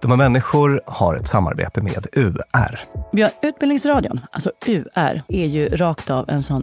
De här människor har ett samarbete med UR. Ja, Utbildningsradion, alltså UR, är ju rakt av en sån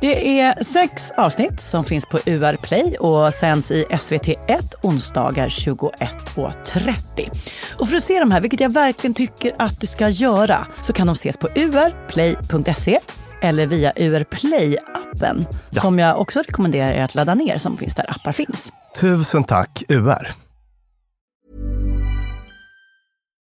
Det är sex avsnitt som finns på UR Play och sänds i SVT1 onsdagar 21.30. Och för att se de här, vilket jag verkligen tycker att du ska göra, så kan de ses på urplay.se eller via UR Play-appen ja. som jag också rekommenderar er att ladda ner som finns där appar finns. Tusen tack UR!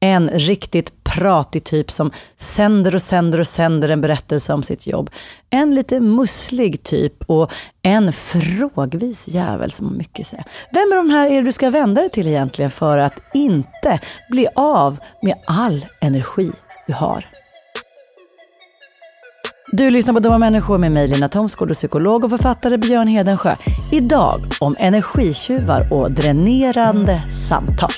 En riktigt pratig typ som sänder och sänder och sänder en berättelse om sitt jobb. En lite musslig typ och en frågvis jävel som har mycket att säga. Vem av de här är det du ska vända dig till egentligen för att inte bli av med all energi du har? Du lyssnar på Dumma människor med mig Lina Thomsgård och psykolog och författare Björn Hedensjö. Idag om energitjuvar och dränerande samtal.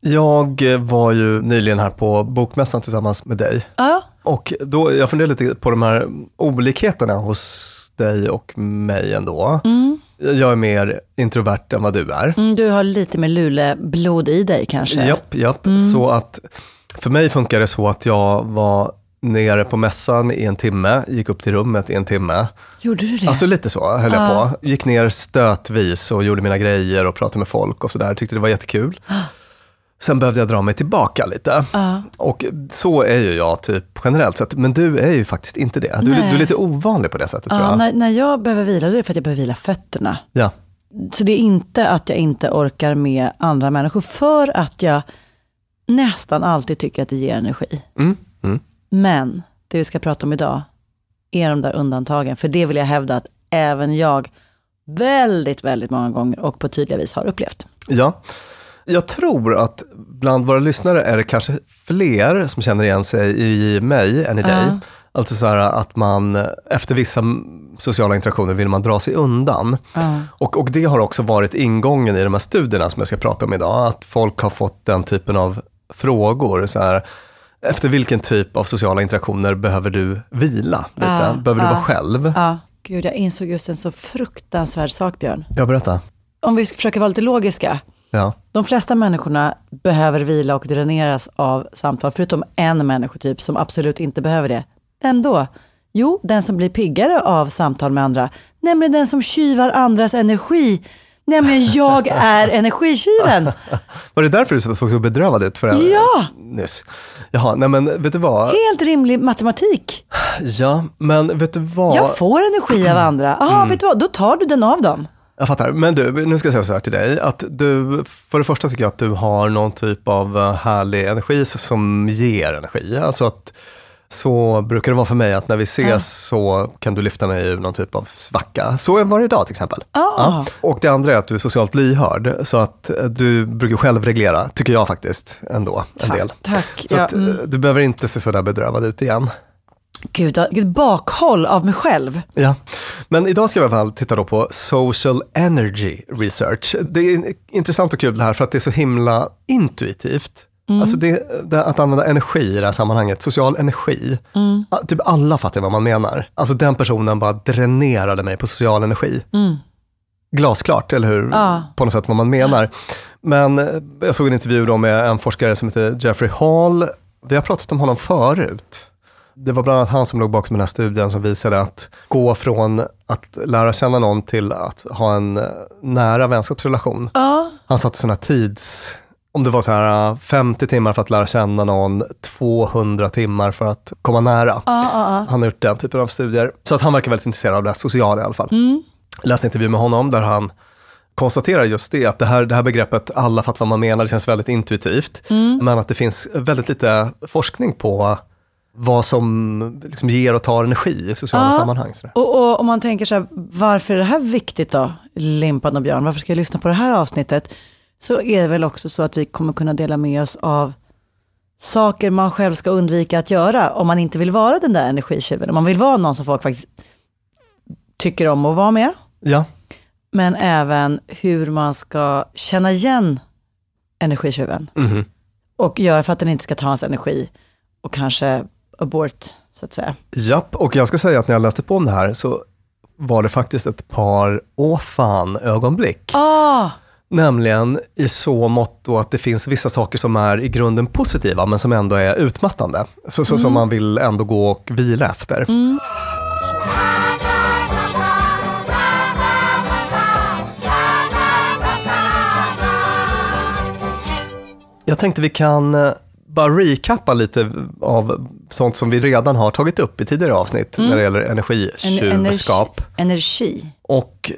Jag var ju nyligen här på Bokmässan tillsammans med dig. Ja. Och då, jag funderade lite på de här olikheterna hos dig och mig ändå. Mm. Jag är mer introvert än vad du är. Mm, du har lite mer luleblod i dig kanske? Japp, japp. Mm. Så att för mig funkar det så att jag var nere på mässan i en timme, gick upp till rummet i en timme. Gjorde du det? Alltså lite så höll jag på. Gick ner stötvis och gjorde mina grejer och pratade med folk och sådär. Tyckte det var jättekul. Sen behövde jag dra mig tillbaka lite. Uh. Och så är ju jag typ generellt sett. Men du är ju faktiskt inte det. Du, du är lite ovanlig på det sättet uh, tror jag. När, när jag behöver vila, det är för att jag behöver vila fötterna. Ja. Så det är inte att jag inte orkar med andra människor. För att jag nästan alltid tycker att det ger energi. Mm. Mm. Men det vi ska prata om idag är de där undantagen. För det vill jag hävda att även jag väldigt, väldigt många gånger och på tydliga vis har upplevt. Ja. Jag tror att bland våra lyssnare är det kanske fler som känner igen sig i mig än i dig. Uh. Alltså så här att man efter vissa sociala interaktioner vill man dra sig undan. Uh. Och, och det har också varit ingången i de här studierna som jag ska prata om idag. Att folk har fått den typen av frågor. Så här, efter vilken typ av sociala interaktioner behöver du vila lite? Uh. Behöver du vara själv? Gud jag insåg just en så fruktansvärd sak Björn. Ja, berätta. Om vi försöker vara lite logiska. Ja. De flesta människorna behöver vila och dräneras av samtal, förutom en människotyp som absolut inte behöver det. Vem då? Jo, den som blir piggare av samtal med andra, nämligen den som kyvar andras energi. Nämligen jag är energikylen. Var det därför du såg så bedrövad ut för ja. nyss? Jaha, nej men vet du vad? Helt rimlig matematik. Ja, men vet du vad? Jag får energi av andra. Jaha, mm. vet du vad? Då tar du den av dem. Jag fattar. Men du, nu ska jag säga så här till dig. Att du, för det första tycker jag att du har någon typ av eh, härlig energi som ger energi. Alltså att så brukar det vara för mig att när vi ses Ja. så kan du lyfta mig ur någon typ av svacka. Så var det idag till exempel. Ah. Ja. Och det andra är att du är socialt lyhörd, så att eh, du brukar självreglera, tycker jag faktiskt ändå, en del. Tack. Så Ja, att, eh, mm. du behöver inte se sådär bedrövad ut igen. Gud, vilket bakhåll av mig själv. Ja, men idag ska vi i alla fall titta då på social energy research. Det är intressant och kul det här för att det är så himla intuitivt. Alltså det, det, att använda energi i det här sammanhanget, social energi. Ah, Typ alla fattar vad man menar. Alltså den personen bara dränerade mig på social energi. Glasklart, eller hur? Ja. På något sätt vad man menar. Men eh, jag såg en intervju då med en forskare som heter Jeffrey Hall. Vi har pratat om honom förut. Det var bland annat han som låg bakom den här studien som visade att gå från att lära känna någon till att ha en eh, nära vänskapsrelation. Ja. Han satte sådana tids, om det var så här eh, 50 timmar för att lära känna någon, 200 timmar för att komma nära. Han har gjort den typen av studier. Så att han verkar väldigt intresserad av det sociala i alla fall. Jag läste en intervju med honom där han konstaterar just det, att det här, det här begreppet alla fattar vad man menar, det känns väldigt intuitivt. Men att det finns väldigt lite forskning på vad som liksom ger och tar energi i sociala Ja. sammanhang. Och, om man tänker så här, varför är det här viktigt då? Limpan och Björn, varför ska jag lyssna på det här avsnittet? Så är det väl också så att vi kommer kunna dela med oss av saker man själv ska undvika att göra om man inte vill vara den där energitjuven. Om man vill vara någon som folk faktiskt tycker om att vara med. Ja, Men även hur man ska känna igen energitjuven. Mhm. Och göra för att den inte ska ta hans energi och kanske abort, så att säga. Japp, och jag ska säga att när jag läste på om det här så var det faktiskt ett par åh fan ögonblick. Ah, Nämligen i så mått att det finns vissa saker som är i grunden positiva men som ändå är utmattande. Så, så Som man vill ändå gå och vila efter. Jag tänkte vi kan eh, bara recappa lite av sånt som vi redan har tagit upp i tidigare avsnitt när det gäller en, energitjuvskap. energi. Och eh,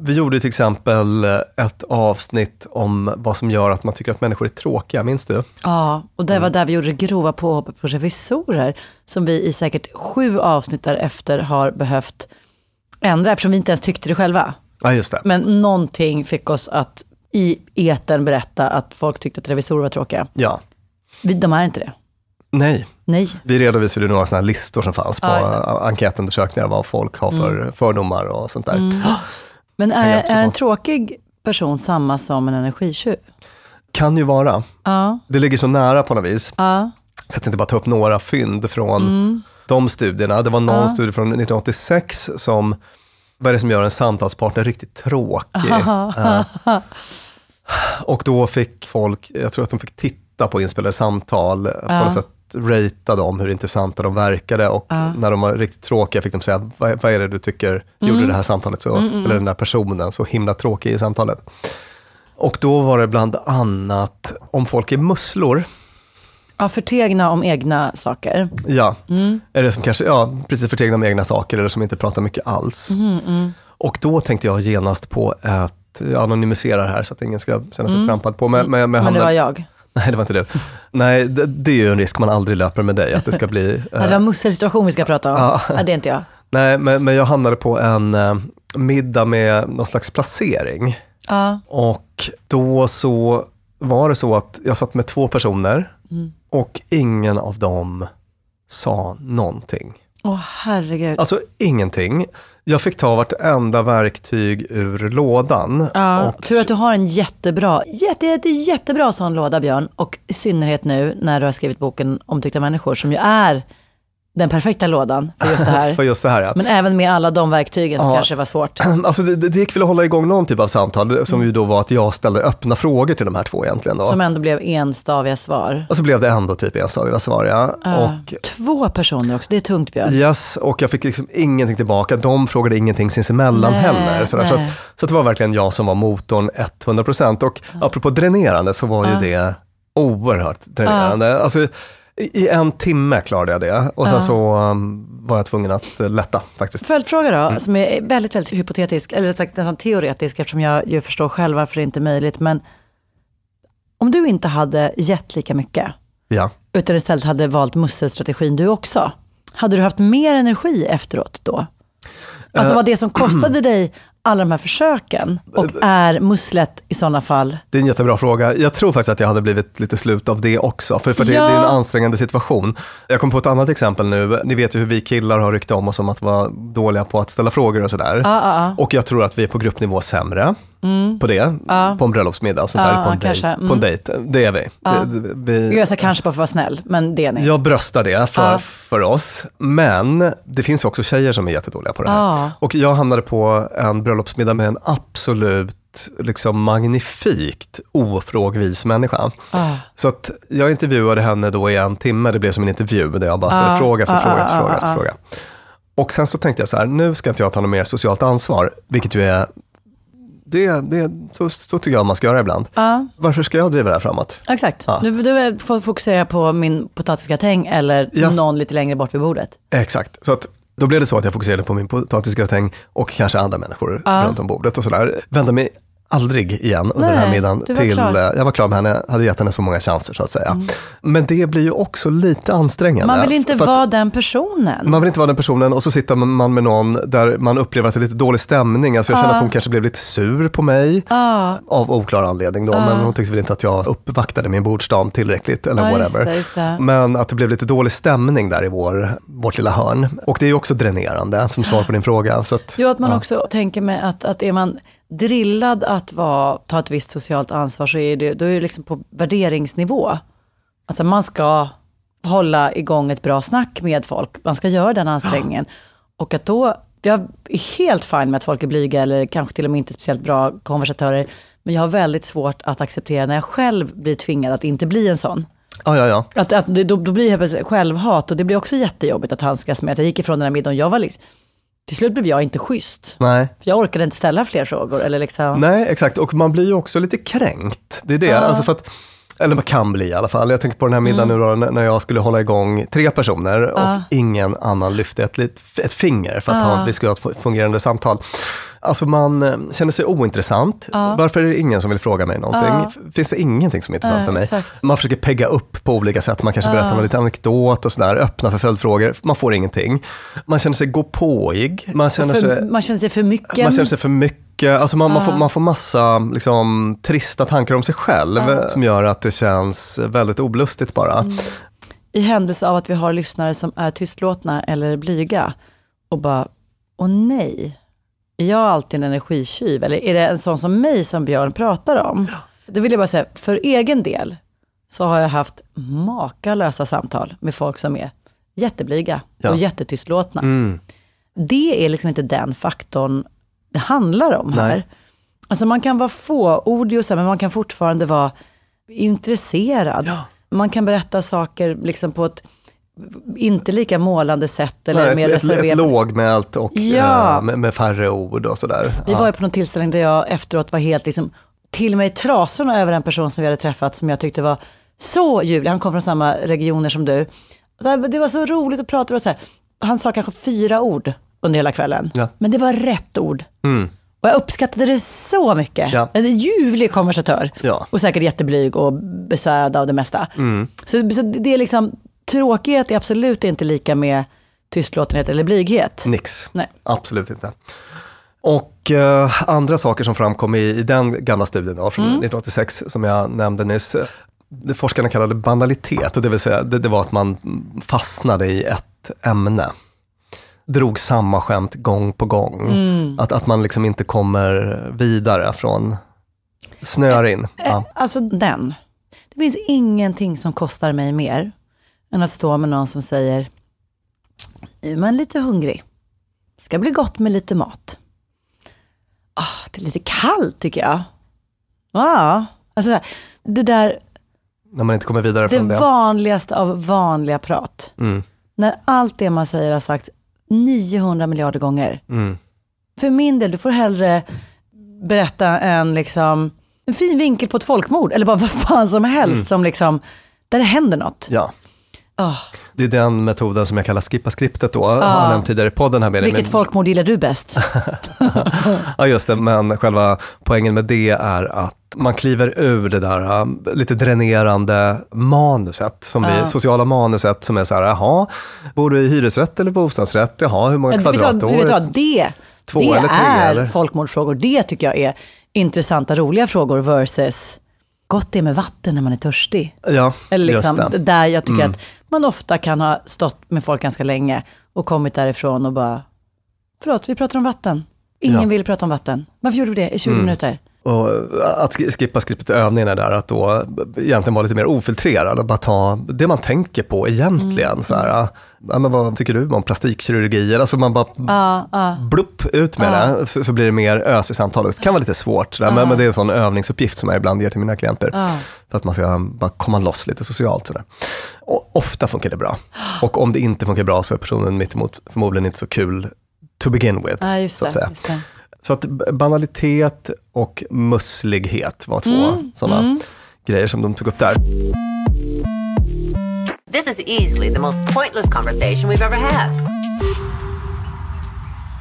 vi gjorde till exempel eh, ett avsnitt om vad som gör att man tycker att människor är tråkiga, minns du? Ja, och det var Mm. där vi gjorde det grova påhoppet på revisorer, som vi i säkert sju avsnitt därefter har behövt ändra, eftersom vi inte ens tyckte det själva. Ja, just det. Men någonting fick oss att i eten berätta att folk tyckte att revisorer var tråkiga. Ja. Vi- De är inte det. Nej, Nej. vi redovisade några sådana listor som fanns på Ja, ja, enkätundersökningar, vad folk har för fördomar och sånt där. Men Kan jag är, är en tråkig person samma som en energitjuv? Kan ju vara. Ja. Det ligger så nära på något vis. Ja. Så jag tänkte bara ta upp några fynd från Mm. de studierna. Det var någon studie från 1986 som, vad är det som gör en samtalspartner riktigt tråkig? Eh, och då fick folk, jag tror att de fick titta på inspelade samtal, eh, på något sätt ratea dem, hur intressanta de verkade och när de var riktigt tråkiga fick de säga, vad, vad är det du tycker gjorde det här samtalet så, eller den där personen så himla tråkig i samtalet. Och då var det bland annat om folk är musslor, ja, förtegna om egna saker. Ja, eller som kanske, ja, precis förtegna med egna saker eller som inte pratar mycket alls. Och då tänkte jag genast på att, jag anonymiserar här så att ingen ska känna sig trampad på. Men, men, men, Men det var jag. Nej, det var inte du. Nej, det, det är ju en risk man aldrig löper med dig, att det ska bli... Alltså, eh, det var musselsituation vi ska prata om. Ja. Ja. det är inte jag. nej, men, men jag hamnade på en eh, middag med någon slags placering. Ja. Och då så var det så att jag satt med två personer och ingen av dem sa någonting. Åh herregud. Alltså ingenting. Jag fick ta vartenda verktyg ur lådan. Ja, och, tur att du har en jättebra, jätte, jätte, jättebra sån låda Björn. Och i synnerhet nu när du har skrivit boken Omtyckta människor som ju är den perfekta lådan för just det här. för just det här ja. Men även med alla de verktygen så Ja. kanske det var svårt. Alltså det, det gick väl att hålla igång någon typ av samtal, som ju då var att jag ställde öppna frågor till de här två egentligen. Då. Som ändå blev enstaviga svar. Och så blev det ändå typ enstadiga svar ja. Ja. Och, Två personer också, det är tungt Björn. yes, och jag fick liksom ingenting tillbaka. De frågade ingenting sinsemellan Nej, heller. Sådär. Så, att, så att det var verkligen jag som var motorn 100%. Och apropå dränerande så var ju Ja. det oerhört dränerande. Alltså, i, en timme klarade jag det och sen så um, var jag tvungen att uh, lätta faktiskt. Följdfråga då, Mm. som är väldigt, väldigt hypotetisk, eller sagt nästan teoretisk eftersom jag ju förstår själv varför det inte är möjligt. Men om du inte hade gett lika mycket, Ja. utan istället hade valt musselstrategin du också. Hade du haft mer energi efteråt då? Alltså Eh, var det som kostade dig alla de här försöken och är musslet i sådana fall? Det är en jättebra fråga. Jag tror faktiskt att jag hade blivit lite slut av det också, för, för det, det Ja. är en ansträngande situation. Jag kom på ett annat exempel nu. Ni vet ju hur vi killar har rykte om oss om att vara dåliga på att ställa frågor och sådär. Ja, ja, ja. Och jag tror att vi är på gruppnivå sämre på det, på en bröllopsmiddag och sånt där, Ja, på, en kanske. dejt, Mm. på en dejt. Det är vi. vi, vi Jag sa kanske bara för att vara snäll, men det är ni. jag bröstar det för, Ja. för oss, men det finns ju också tjejer som är jättedåliga på det här. Ja. Och jag hamnade på en bröllopsmiddag med en absolut liksom magnifikt ofrågvis människa. Ah. Så att jag intervjuade henne då i en timme, det blev som en intervju där jag bara ställde Ah, fråga efter ah, fråga efter fråga efter fråga. Och sen så tänkte jag så här, nu ska inte jag ta något mer socialt ansvar, vilket ju är, det, det, så, så tycker jag man ska göra ibland. Ja, Varför ska jag driva det här framåt? exakt. Ja. Du, du får fokusera på min potatisgratäng eller Ja. någon lite längre bort vid bordet. Exakt, så att då blev det så att jag fokuserade på min potatisgratäng och kanske andra människor Ja. runt om bordet och sådär. Vände mig aldrig igen under den här Nej, middagen. till, klar. Mm. eh, Jag var klar med henne, hade gett henne så många chanser så att säga. Men det blir ju också lite ansträngande. Man vill inte vara den personen. Man vill inte vara den personen och så sitter man med någon där man upplever att det är lite dålig stämning. Alltså jag känner att hon kanske blev lite sur på mig. Ja. Av oklar anledning då, men hon tyckte väl inte att jag uppvaktade min bordsdam tillräckligt eller Ja, just whatever. det, just det. Men att det blev lite dålig stämning där i vår, vårt lilla hörn. Och det är ju också dränerande, som svar på din fråga. Så att, Jo, att man också tänker mig att, att är man drillad att vara, ta ett visst socialt ansvar så är det, då är det liksom på värderingsnivå. Alltså man ska hålla igång ett bra snack med folk, man ska göra den ansträngningen. Och att då, jag är helt fine med att folk är blyga eller kanske till och med inte speciellt bra konversatörer, men jag har väldigt svårt att acceptera när jag själv blir tvingad att inte bli en sån. Ja, ja, ja. Att, att, då, då blir det självhat och det blir också jättejobbigt att handskas med. Att jag gick ifrån den här middagen, jag var liksom, till slut blev jag inte schysst. Nej. För jag orkade inte ställa fler frågor. Eller liksom, Nej, exakt. Och man blir ju också lite kränkt. Det är det. Alltså för att, eller man kan bli i alla fall. Jag tänker på den här middagen Mm. nu då, när- jag skulle hålla igång tre personer och ingen annan lyfte ett, ett finger för att ha, vi skulle ha ett fungerande samtal. Alltså man eh, känner sig ointressant. Varför är det ingen som vill fråga mig någonting? Finns det ingenting som är intressant för mig? exakt. Man försöker pegga upp på olika sätt. Man kanske berättar en liten anekdot och sådär, öppna för följdfrågor. Man får ingenting. Man känner sig gåpåig. Man känner sig... man känner sig för mycket. Man känner sig för mycket, alltså man, man, får, man får massa liksom, trista tankar om sig själv som gör att det känns väldigt olustigt bara. Mm. I händelse av att vi har lyssnare som är tystlåtna eller blyga och bara, åh nej, är jag alltid en energitjuv? Eller är det en sån som mig som Björn pratar om? Då vill jag bara säga, för egen del så har jag haft makalösa samtal med folk som är jätteblyga Ja. och jättetystlåtna. Mm. Det är liksom inte den faktorn det handlar om här. Nej. Alltså man kan vara fåordig och så, här, men man kan fortfarande vara intresserad. Man kan berätta saker liksom på ett inte lika målande sätt eller Nej, mer ett, ett, ett reserverat. lågmält och Ja. eh, med, med färre ord och sådär. Vi var ju på någon tillställning där jag efteråt var helt liksom, till i trasorna över en person som vi hade träffat som jag tyckte var så ljuvlig. Han kom från samma regioner som du. Det var så roligt att prata. Och så här. Han sa kanske fyra ord under hela kvällen. Ja. Men det var rätt ord. Och jag uppskattade det så mycket. Ja. En ljuvlig konversatör. Ja. Och säkert jätteblyg och besvärad av det mesta. Så, så det är liksom, tråkighet är absolut inte lika med tystlåtenhet eller blyghet. Nix, Nej. absolut inte. Och eh, andra saker som framkom i, i den gamla studien då, från 1986 som jag nämnde nyss. eh, Det forskarna kallade banalitet, och det vill säga det, det var att man fastnade i ett ämne. Drog samma skämt gång på gång. Att, att man liksom inte kommer vidare från snör in. Ja. Alltså den. Det finns ingenting som kostar mig mer än att stå med någon som säger, nu är man lite hungrig. Ska bli gott med lite mat. Ah, det är lite kallt tycker jag. Ja, alltså det där, När man inte kommer vidare det från det. vanligaste av vanliga prat. Mm. När allt det man säger har sagt 900 miljarder gånger. Mm. För min del, du får hellre berätta en, liksom, en fin vinkel på ett folkmord, eller bara vad fan som helst, som liksom, där det händer något. Ja. Oh, Det är den metoden som jag kallar skippa skriptet då, har jag nämnt tidigare i podden här med vilket Men- folkmord gillar du bäst? Ja just det, men själva poängen med det är att man kliver ur det där äh, lite dränerande manuset, som vi, Ja. sociala manuset som är så här, jaha, bor du i hyresrätt eller bostadsrätt? Jaha, hur många vet du vad, vet det, Två det eller tre, är eller? folkmordsfrågor. Det tycker jag är intressanta, roliga frågor versus gott är med vatten när man är törstig. Ja, Eller liksom, just det. Mm. där jag tycker att man ofta kan ha stått med folk ganska länge och kommit därifrån och bara, förlåt, vi pratar om vatten. Ingen Ja. vill prata om vatten. Varför gjorde vi det i 20 minuter? Och att sk- skippa skriptet övningen är där att då egentligen vara lite mer ofiltrerad och bara ta det man tänker på egentligen. Så här, ja, men vad tycker du om plastikkirurgi? Alltså man bara Ja, ja. blupp ut med det så, så blir det mer ös i samtalet. Det kan vara lite svårt, sådär, men, men det är en sån övningsuppgift som jag ibland ger till mina klienter. För att man ska bara komma loss lite socialt. Sådär. Och ofta funkar det bra. Och om det inte funkar bra så är personen mittemot förmodligen inte så kul to begin with. Så att säga. Så att banalitet och musslighet var två Mm, sådana grejer som de tog upp där. This is easily the most pointless conversation we've ever had.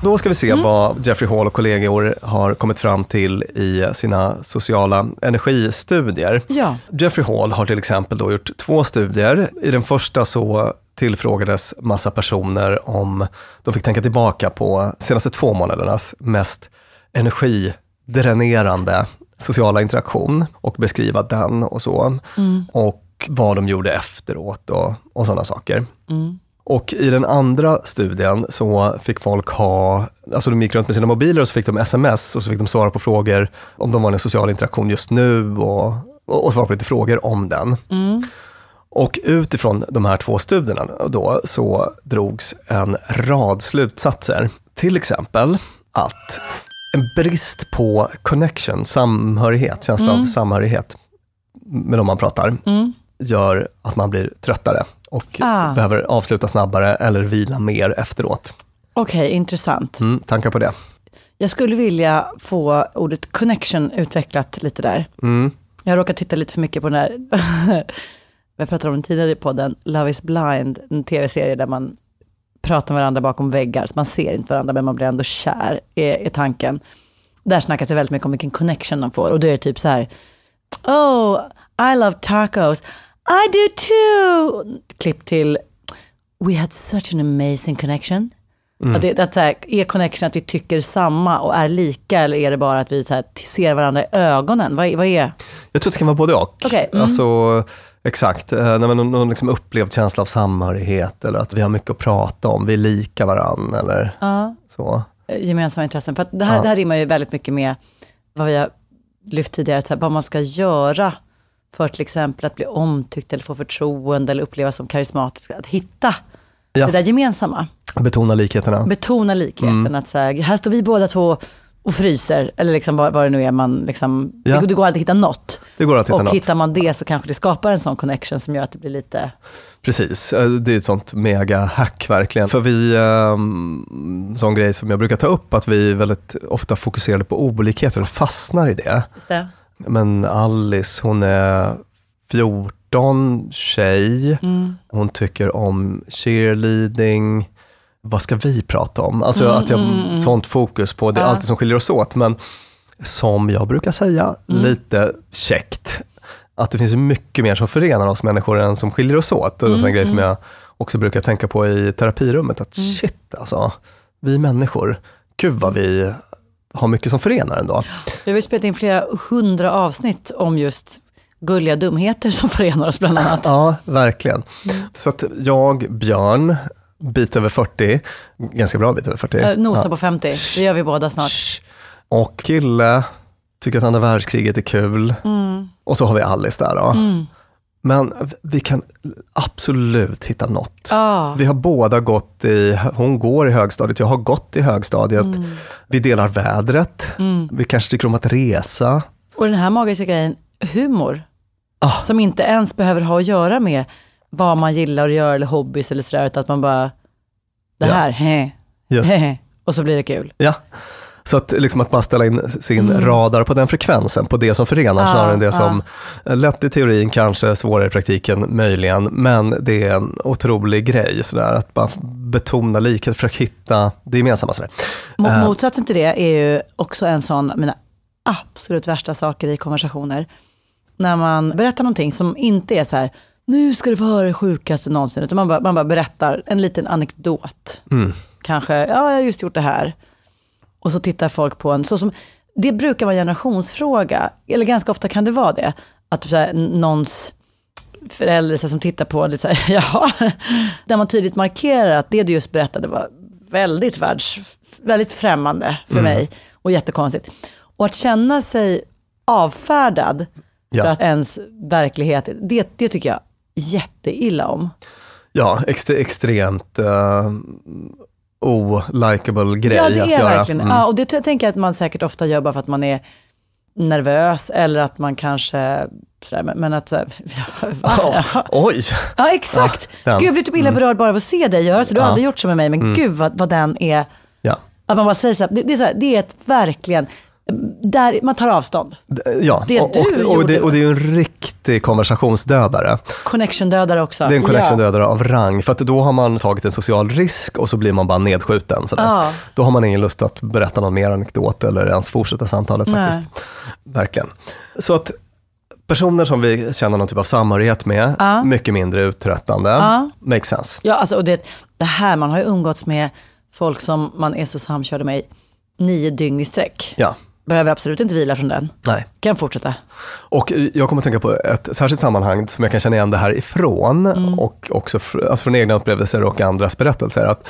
Då ska vi se Mm. vad Jeffrey Hall och kollegor har kommit fram till i sina sociala energistudier. Ja. Jeffrey Hall har till exempel då gjort två studier. I den första så tillfrågades massa personer om de fick tänka tillbaka på senaste två månadernas mest energidränerande sociala interaktion och beskriva den och så. Och vad de gjorde efteråt och, och sådana saker. Och i den andra studien så fick folk ha, alltså de gick runt med sina mobiler och så fick de sms och så fick de svara på frågor om de var i en social interaktion just nu och, och, och svara på lite frågor om den. Och utifrån de här två studierna då så drogs en rad slutsatser. Till exempel att en brist på connection, samhörighet, känsla av samhörighet med de man pratar, gör att man blir tröttare och Ah. behöver avsluta snabbare eller vila mer efteråt. Okej, intressant. Mm, tankar på det? Jag skulle vilja få ordet connection utvecklat lite där. Mm. Jag råkar titta lite för mycket på den här, jag pratade om den tidigare i podden, Love is blind, en tv-serie där man pratar med varandra bakom väggar, så man ser inte varandra men man blir ändå kär, är, är tanken. Där snackas det väldigt mycket om vilken connection de får och då är det typ så här, oh, I love tacos, I do too. Klipp till, we had such an amazing connection. Att det, att så här, är connection att vi tycker samma och är lika eller är det bara att vi så här, ser varandra i ögonen? Vad, vad är? Jag tror att det kan vara både och. Okej, mm. Alltså, exakt, Eh, när man någon, liksom upplevd känsla av samhörighet eller att vi har mycket att prata om, vi är lika varann eller Ja. så. eh, gemensamma intressen. För det, här, Ja. det här rimmar ju väldigt mycket med vad vi har lyft tidigare, här, vad man ska göra för till exempel att bli omtyckt eller få förtroende eller upplevas som karismatisk. Att hitta Ja. det där gemensamma. Betona likheterna. Betona likheten. Mm. Att så här, här står vi båda två och fryser. Eller liksom vad, vad det nu är man liksom, Ja. det, det går alltid att hitta något. Det går att hitta och något. hittar man det så kanske det skapar en sån connection som gör att det blir lite, Precis, Eh, det är ett sånt mega-hack verkligen. För vi, um, sån grej som jag brukar ta upp, att vi väldigt ofta fokuserade på olikheter eller fastnar i det. det. Men Alice, hon är 14, tjej, Mm. hon tycker om cheerleading. Vad ska vi prata om? Alltså Mm, att jag har sånt fokus på, det är Ja. allt som skiljer oss åt. Men som jag brukar säga, Mm. lite käckt, att det finns mycket mer som förenar oss människor än som skiljer oss åt. Och det är en grej som jag också brukar tänka på i terapirummet, att shit alltså, vi människor, gud vad vi har mycket som förenar ändå. Vi har ju spelat in flera hundra avsnitt om just gulliga dumheter som förenar oss bland annat. Ja, verkligen. Så att jag, Björn, bit över 40, ganska bra bit över 40. Eh, Nosa Ja. på 50, det gör vi båda snart. Shh. Och kille, tycker att andra världskriget är kul. Mm. Och så har vi Alice där då. Men vi kan absolut hitta något. Ah. Vi har båda gått i, hon går i högstadiet, jag har gått i högstadiet. Mm. Vi delar vädret. Vi kanske tycker om att resa. Och den här magiska grejen, humor, Ah. som inte ens behöver ha att göra med vad man gillar att göra eller hobbys eller sådär, utan att man bara, det Ja. här, he, Just. he, he, och så blir det kul. Ja, Så att, liksom att bara ställa in sin radar på den frekvensen, på det som förenar, Ja, snarare än det ja. som lätt i teorin, kanske svårare i praktiken, möjligen, men det är en otrolig grej, sådär, att bara betona likhet, försöka hitta det gemensamma. Sådär. Eh, Motsatsen till det är ju också en sån, mina absolut värsta saker i konversationer. När man berättar någonting som inte är så här, nu ska du få höra det sjukaste någonsin, utan man bara, man bara berättar en liten anekdot. Mm. Kanske, ja jag har just gjort det här. Och så tittar folk på en, så som, det brukar vara en generationsfråga, eller ganska ofta kan det vara det. Att så här, någons förälder så här, som tittar på lite så här, ja, där man tydligt markerar att det du just berättade var väldigt världs, väldigt främmande för Mm. mig och jättekonstigt. Och att känna sig avfärdad Ja. för att ens verklighet, det, det tycker jag jätteilla om. Ja, ext- extremt uh, olikable grej ja, det att är göra. verkligen. Mm. Ja, och det jag tänker jag att man säkert ofta gör bara för att man är nervös eller att man kanske, sådär, men, men att, ja? Ja, oj! Ja, exakt. Ja, den. Gud, jag blir typ illa berörd bara av att se dig göra så. Du har Ja. aldrig gjort så med mig, men gud vad, vad den är. Ja. Att man bara säger så här, det, det är så här, det är ett verkligen, där man tar avstånd. Ja, Det och, du och, det, och det är ju en riktig konversationsdödare. Connection-dödare också. Det är en connection ja. av rang, för att då har man tagit en social risk och så blir man bara nedskjuten. Sådär. Då har man ingen lust att berätta någon mer anekdot eller ens fortsätta samtalet Nej. faktiskt. Verkligen. Så att personer som vi känner någon typ av samhörighet med, Ja. mycket mindre uttröttande, Ja. makes sense. Ja, alltså, och det, det här, man har ju umgåtts med folk som man är så samkörda med i nio dygn i sträck. Ja, Behöver absolut inte vila från den. nej. Kan fortsätta. Och jag kommer att tänka på ett särskilt sammanhang som jag kan känna igen det här ifrån Mm. och också alltså från egna upplevelser och andras berättelser. Att,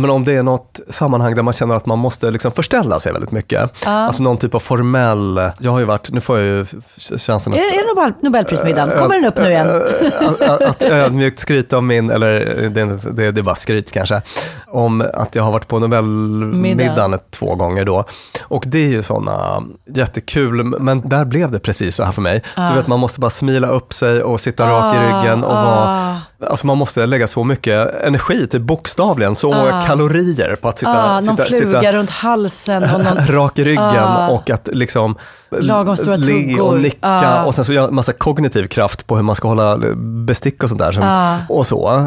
men om det är något sammanhang där man känner att man måste liksom förställa sig väldigt mycket. Alltså någon typ av formell, jag har ju varit, nu får jag ju känslan att, är det Nobel, Nobelprismiddagen? Kommer den upp nu igen? att, att, att ödmjukt skryta om min, eller det, det, det är bara skryt kanske, om att jag har varit på Nobelmiddagen två gånger då. Och det är ju sådana jättekul, men där blev det precis så här för mig. Du vet, man måste bara smila upp sig och sitta rak i ryggen och vara, alltså man måste lägga så mycket energi, typ bokstavligen, så många kalorier på att sitta, Ah, någon sitta, fluga sitta runt halsen och någon... rak i ryggen Ah. och att liksom Lagom stora le och nicka Ah. och sen så göra massa kognitiv kraft på hur man ska hålla bestick och sånt där. Som, Ah. Och så.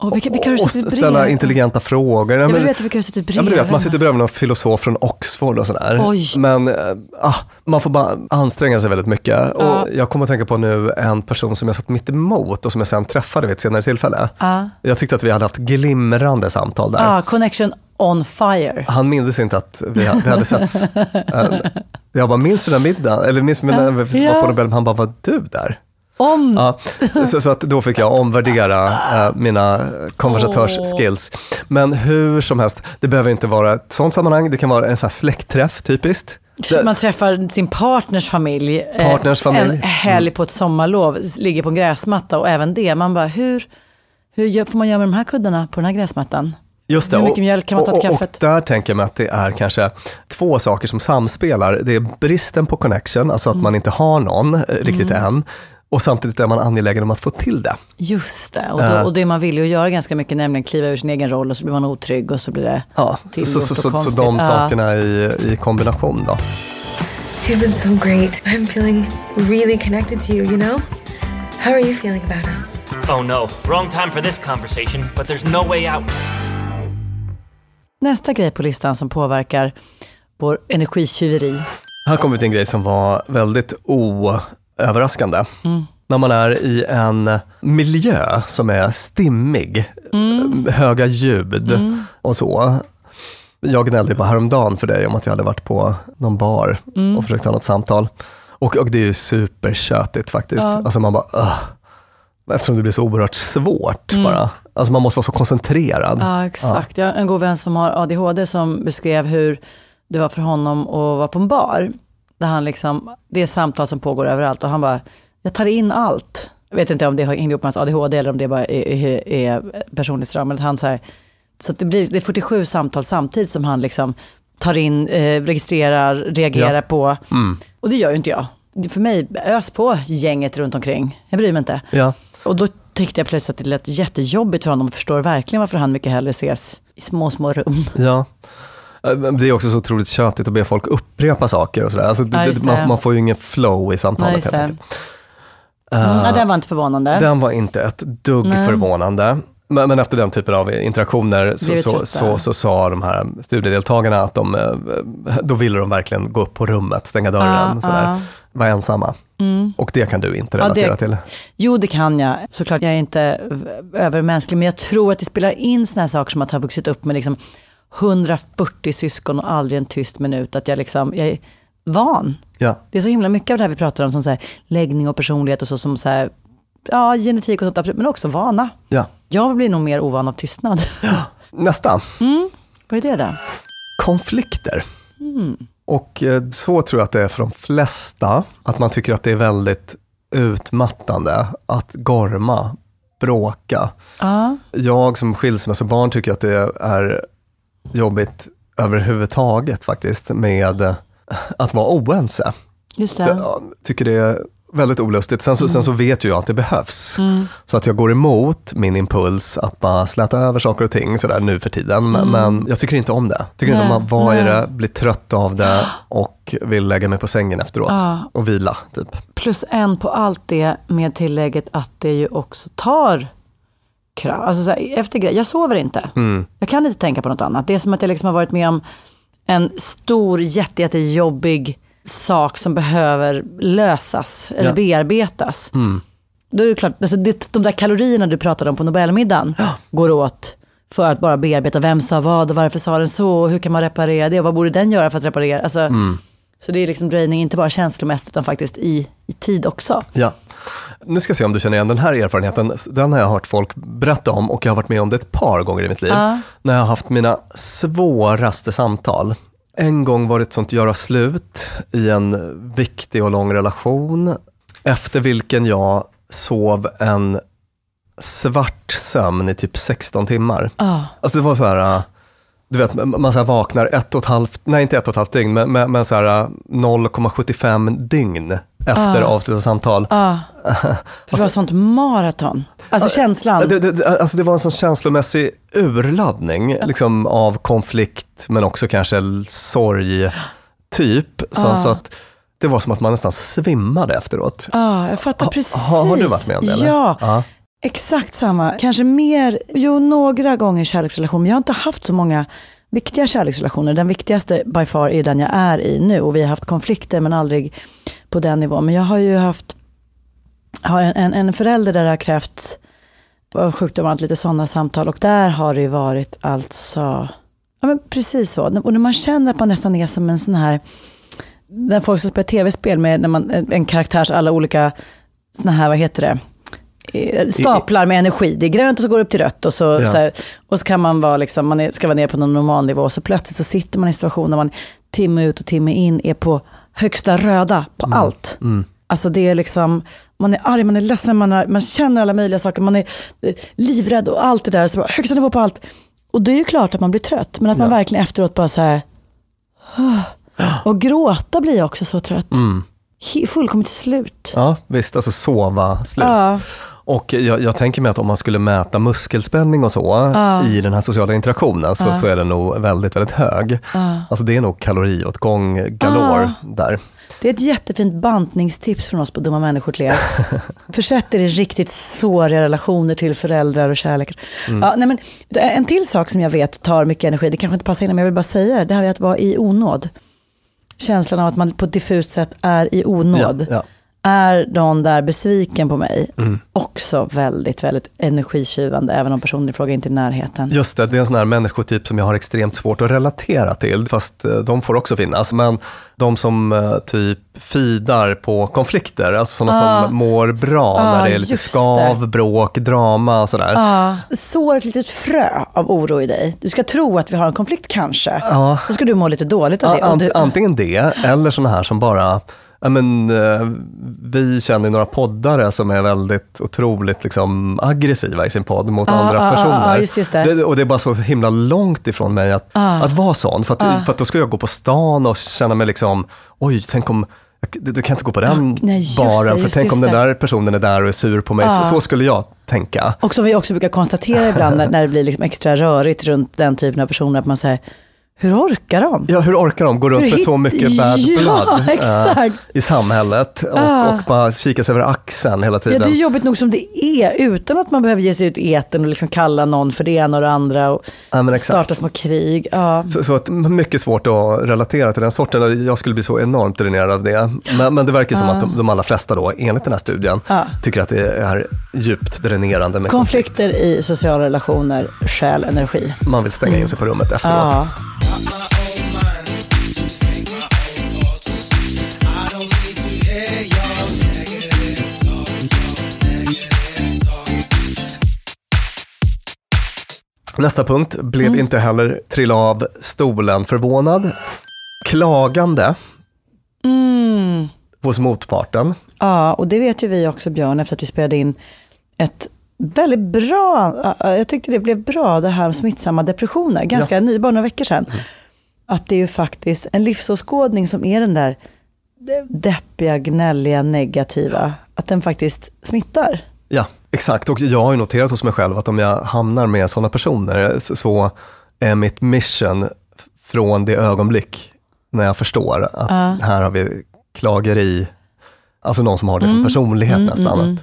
Och vilka, vilka du och ställa bredvid? intelligenta frågor. Ja, Jag men- vill veta vilka du suttit Ja, men du bredvid. vet, man sitter bredvid någon filosof från Oxford och sådär. Oj. Men äh, ah, man får bara anstränga sig väldigt mycket. Ja. Och jag kommer att tänka på nu en person som jag satt mitt emot och som jag sen träffade vid ett senare tillfälle. Ja. Jag tyckte att vi hade haft glimrande samtal där. Ah, connection on fire. Han mindes inte att vi hade, vi hade setts. Eh, jag bara, minns du den middagen? Eller minns du när vi var Ja. på Nobel? Han bara, var du där? Om... Ja, så, så att då fick jag omvärdera eh, mina konversatörsskills. Men hur som helst, det behöver inte vara ett sånt sammanhang. Det kan vara en sån här släktträff typiskt. Man träffar sin partners familj, eh, Partners familj. en helg på ett sommarlov, ligger på en gräsmatta och även det. Man bara, hur, hur får man göra med de här kuddarna på den här gräsmattan? just det. hur mycket och- mjölk kan man ta till och, och, kaffet? och där tänker jag mig att det är kanske två saker som samspelar. Det är bristen på connection, alltså att Mm. man inte har någon eh, riktigt än. Och samtidigt är man angelägen om att få till det. Just det, och, då, Eh. och det man vill ju göra ganska mycket, nämligen kliva ur sin egen roll och så blir man otrygg och så blir det Ja, så, så, så, så, de Ja. sakerna i, i kombination då. You've been so great. I'm feeling really connected to you, you know? How are you feeling about us? Oh no, wrong time for this conversation, but there's no way out. Nästa grej på listan som påverkar vår energitjuveri. Här kommer vi till en grej som var väldigt oöverraskande. När man är i en miljö som är stimmig, höga ljud och så. Jag gnällde bara häromdagen för dig om att jag hade varit på någon bar och försökt ha något samtal. Och, och det är ju supertjötigt faktiskt. Alltså man bara, "Ugh." Eftersom det blir så oerhört svårt bara. Alltså man måste vara så koncentrerad. Ja, exakt. Jag har en god vän som har ADHD som beskrev hur det var för honom att vara på en bar. Där han liksom, det är samtal som pågår överallt och han bara, jag tar in allt. Jag vet inte om det hänger ihop med hans ADHD eller om det bara är, är, är personlighetsdrag. Men att han så här, så att det, blir, det är 47 samtal samtidigt som han liksom tar in, eh, registrerar, reagerar Ja. på. Och det gör ju inte jag. För mig, ös på gänget runt omkring. Jag bryr mig inte. Ja. Och då tyckte jag plötsligt att det lät jättejobbigt för honom och förstår verkligen varför han mycket hellre ses i små, små rum. Ja. Det är också så otroligt tjötigt att be folk upprepa saker och sådär. Alltså, Ja, man, man får ju ingen flow i samtalet just helt det. enkelt. Mm, ja, den var inte förvånande. Den var inte ett dugg Nej. förvånande. Men, men efter den typen av interaktioner så, så, så, så sa de här studiedeltagarna att de, eh, då ville de verkligen gå upp på rummet, stänga dörren, Ja, sådär. ja. Mm. vara ensamma. Och det kan du inte Ja, det- relatera till. Jo, det kan jag. Såklart, jag är inte övermänsklig, men jag tror att det spelar in såna här saker som att ha vuxit upp med liksom 140 syskon och aldrig en tyst minut. Att jag, liksom, jag är van. Ja. Det är så himla mycket av det här vi pratar om, som så här, läggning och personlighet och så, som så här, ja, genetik och sånt, absolut, men också vana. Ja. Jag blir nog mer ovan av tystnad. Nästa, Vad är det då? konflikter. Mm. Och eh, så tror jag att det är för de flesta, att man tycker att det är väldigt utmattande att gorma, bråka. Ja, Jag som skilsmässobarn tycker att det är jobbigt överhuvudtaget faktiskt med eh, att vara oense. just det. Jag tycker det är väldigt olustigt. Sen så, sen så vet ju jag att det behövs. Mm. Så att jag går emot min impuls att bara släta över saker och ting sådär nu för tiden. Men, men jag tycker inte om det. Tycker inte om Nej, att vara i nej. det, blir trött av det och vill lägga mig på sängen efteråt Ja. och vila. Typ. Plus en på allt det med tillägget att det ju också tar kraft. Alltså så här, efter grej, jag sover inte. Mm. Jag kan inte tänka på något annat. Det är som att jag liksom har varit med om en stor, jätte, jättejobbig sak som behöver lösas eller Ja. bearbetas. Mm. Då är det klart, alltså det, de där kalorierna du pratade om på Nobelmiddagen går åt för att bara bearbeta vem sa vad och varför sa den så och hur kan man reparera det och vad borde den göra för att reparera. Alltså, Mm. Så det är liksom draining, inte bara känslomässigt utan faktiskt i, i tid också. Ja. Nu ska jag se om du känner igen den här erfarenheten. Den har jag hört folk berätta om och jag har varit med om det ett par gånger i mitt liv. Ja. När jag har haft mina svåraste samtal. En gång var det ett sånt göra slut i en viktig och lång relation. Efter vilken jag sov en svart sömn i typ 16 timmar. Ja. Alltså det var så här, äh, du vet, man så vaknar ett och ett halvt, nej inte ett och ett halvt dygn, men, men, men så här äh, 0,75 dygn efter avslutat samtal. För det var sånt maraton. Alltså känslan. Det, det, alltså det var en sån känslomässig urladdning liksom, av konflikt, men också kanske sorg, typ. Så, så att det var som att man nästan svimmade efteråt. Ja, jag fattar Ha- precis. har- har du varit med om det, eller? Ja, Ja. exakt samma. Kanske mer, jo några gånger kärleksrelation, men jag har inte haft så många viktiga kärleksrelationer. Den viktigaste by far är den jag är i nu och vi har haft konflikter men aldrig på den nivån. Men jag har ju haft, har en, en, en förälder där det har krävt av sjukdom och allt, lite sådana samtal och där har det ju varit alltså, ja men precis så. Och när man känner att man nästan är som en sån här, när folk som spelar tv-spel med när man, en, karaktärs alla olika såna här, vad heter det, Eh, staplar med energi. Det är grönt och så går det upp till rött och så, Ja. så, här, och så kan man vara liksom, man ska vara nere på någon normal nivå och så plötsligt så sitter man i en situation där man timme ut och timme in är på högsta röda på allt. Alltså det är liksom, man är arg, man är ledsen, man, är, man känner alla möjliga saker, man är eh, livrädd och allt det där. Så bara, högsta nivå på allt. Och det är ju klart att man blir trött, men att man verkligen efteråt bara så här, och gråta blir jag också så trött. He- Fullkomligt slut. Ja, visst, alltså sova slut. Ja. Och jag, jag tänker mig att om man skulle mäta muskelspänning och så i den här sociala interaktionen så, så är den nog väldigt, väldigt hög. Alltså det är nog kaloriåtgång galore där. Det är ett jättefint bantningstips från oss på Dumma människor till er. Försätt er i riktigt såriga relationer till föräldrar och kärlek. Ja, nej men, en till sak som jag vet tar mycket energi, det kanske inte passar in men jag vill bara säga det, det här med att vara i onåd. Känslan av att man på ett diffust sätt är i onåd. Ja, ja. Är någon där besviken på mig? Också väldigt, väldigt energitjuvande, även om personen i fråga inte är i närheten. Just det, det är en sån här människotyp som jag har extremt svårt att relatera till, fast eh, de får också finnas. Men de som eh, typ fidar på konflikter, alltså sådana som mår bra Ah, när det är lite skav, det. bråk, drama och sådär. Ja, sår ett litet frö av oro i dig. Du ska tro att vi har en konflikt kanske. Ja. Så ska du må lite dåligt av det. Och ant- du, Antingen det, eller sådana här som bara, ja, men, eh, vi känner några poddare som är väldigt otroligt liksom, aggressiva i sin podd mot andra ah, ah, personer. ah, just- just det. och det är bara så himla långt ifrån mig att, att vara sån. För att, för att då ska jag gå på stan och känna mig liksom, oj, tänk om du kan inte gå på den nej, baren, det, för tänk om den där personen är där och är sur på mig. Så, så skulle jag tänka. Och som vi också brukar konstatera ibland när, när det blir liksom extra rörigt runt den typen av personer, att man säger, Hur orkar de? Ja, hur orkar de gå runt med så mycket bad Ja, blood exakt. i samhället och, Ah. och bara kika sig över axeln hela Ja, tiden? det är jobbigt nog som det är, utan att man behöver ge sig ut i etern och liksom kalla någon för det ena och det andra och Ja, starta små krig. Ja. Så, så att, mycket svårt att relatera till den sorten. Jag skulle bli så enormt dränerad av det. Men, men det verkar som att de, de allra flesta då, enligt den här studien, Ja. tycker att det är djupt dränerande med Konflikter i sociala relationer stjäl energi. Man vill stänga in sig på rummet efteråt. Nästa punkt, blev Mm. inte heller trilla av stolen förvånad. Klagande Mm. hos motparten. ja, och det vet ju vi också Björn efter att vi spelade in ett väldigt bra, jag tyckte det blev bra det här om smittsamma depressioner, ganska ny, bara några veckor sedan. Att det är ju faktiskt en livsåskådning som är den där deppiga, gnälliga, negativa, att den faktiskt smittar. Ja, exakt. Och jag har ju noterat hos mig själv att om jag hamnar med sådana personer så- är mitt mission från det ögonblick när jag förstår att här har vi klageri, alltså någon som har det som personlighet nästan. Att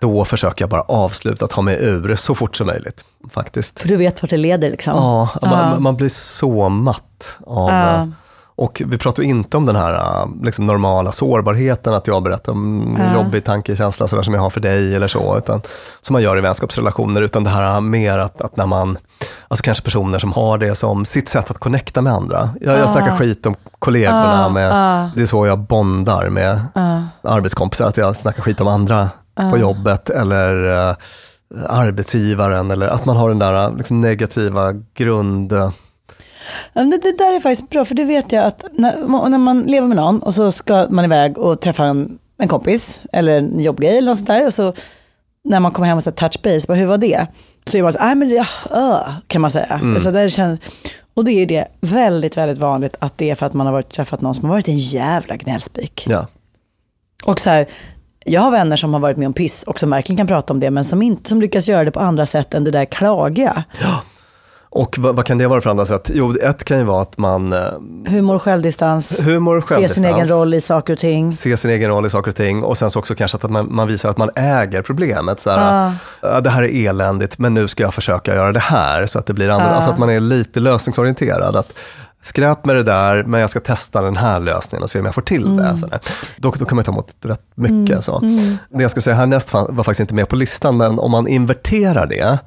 då försöker jag bara avsluta, ta mig ur så fort som möjligt faktiskt. För du vet vart det leder liksom. Ja, Ja. man, man blir så matt av... Ja. Och vi pratar inte om den här eh, liksom, normala sårbarheten, att jag berättar om en Ja. jobbig tankekänsla sådär, som jag har för dig eller så, utan, som man gör i vänskapsrelationer, utan det här mer att, att när man, alltså kanske personer som har det som sitt sätt att connecta med andra. Jag, jag snackar skit om kollegorna, Ja, med, ja. det är så jag bondar med arbetskompisar, att jag snackar skit om andra på jobbet eller eh, arbetsgivaren, eller att man har den där eh, liksom, negativa grund... Ja, Det, det där är faktiskt bra, för det vet jag att när, när man lever med någon och så ska man iväg och träffa en, en kompis eller en jobbgrej eller något sånt där. Och så när man kommer hem och säger touch base, bara, hur var det? Så är man så nej men ja, uh, kan man säga. Så där känns, och då är det väldigt, väldigt vanligt att det är för att man har varit, träffat någon som har varit en jävla gnällspik. Ja. Och så här, jag har vänner som har varit med om piss och som verkligen kan prata om det, men som inte som lyckas göra det på andra sätt än det där klagiga. Och vad, vad kan det vara för andra sätt? Jo, ett kan ju vara att man eh, Humor, självdistans, humor, se sin självdistans, egen roll i saker och ting. se sin egen roll i saker och ting och sen så också kanske att man, man visar att man äger problemet. Så här, "Ja, Det här är eländigt, men nu ska jag försöka göra det här så att det blir annorlunda. Alltså att man är lite lösningsorienterad. Att, Skräp med det där, men jag ska testa den här lösningen och se om jag får till det. Så där. Då, då kan man ta emot rätt mycket. Så. Det jag ska säga härnäst var faktiskt inte med på listan, men om man inverterar det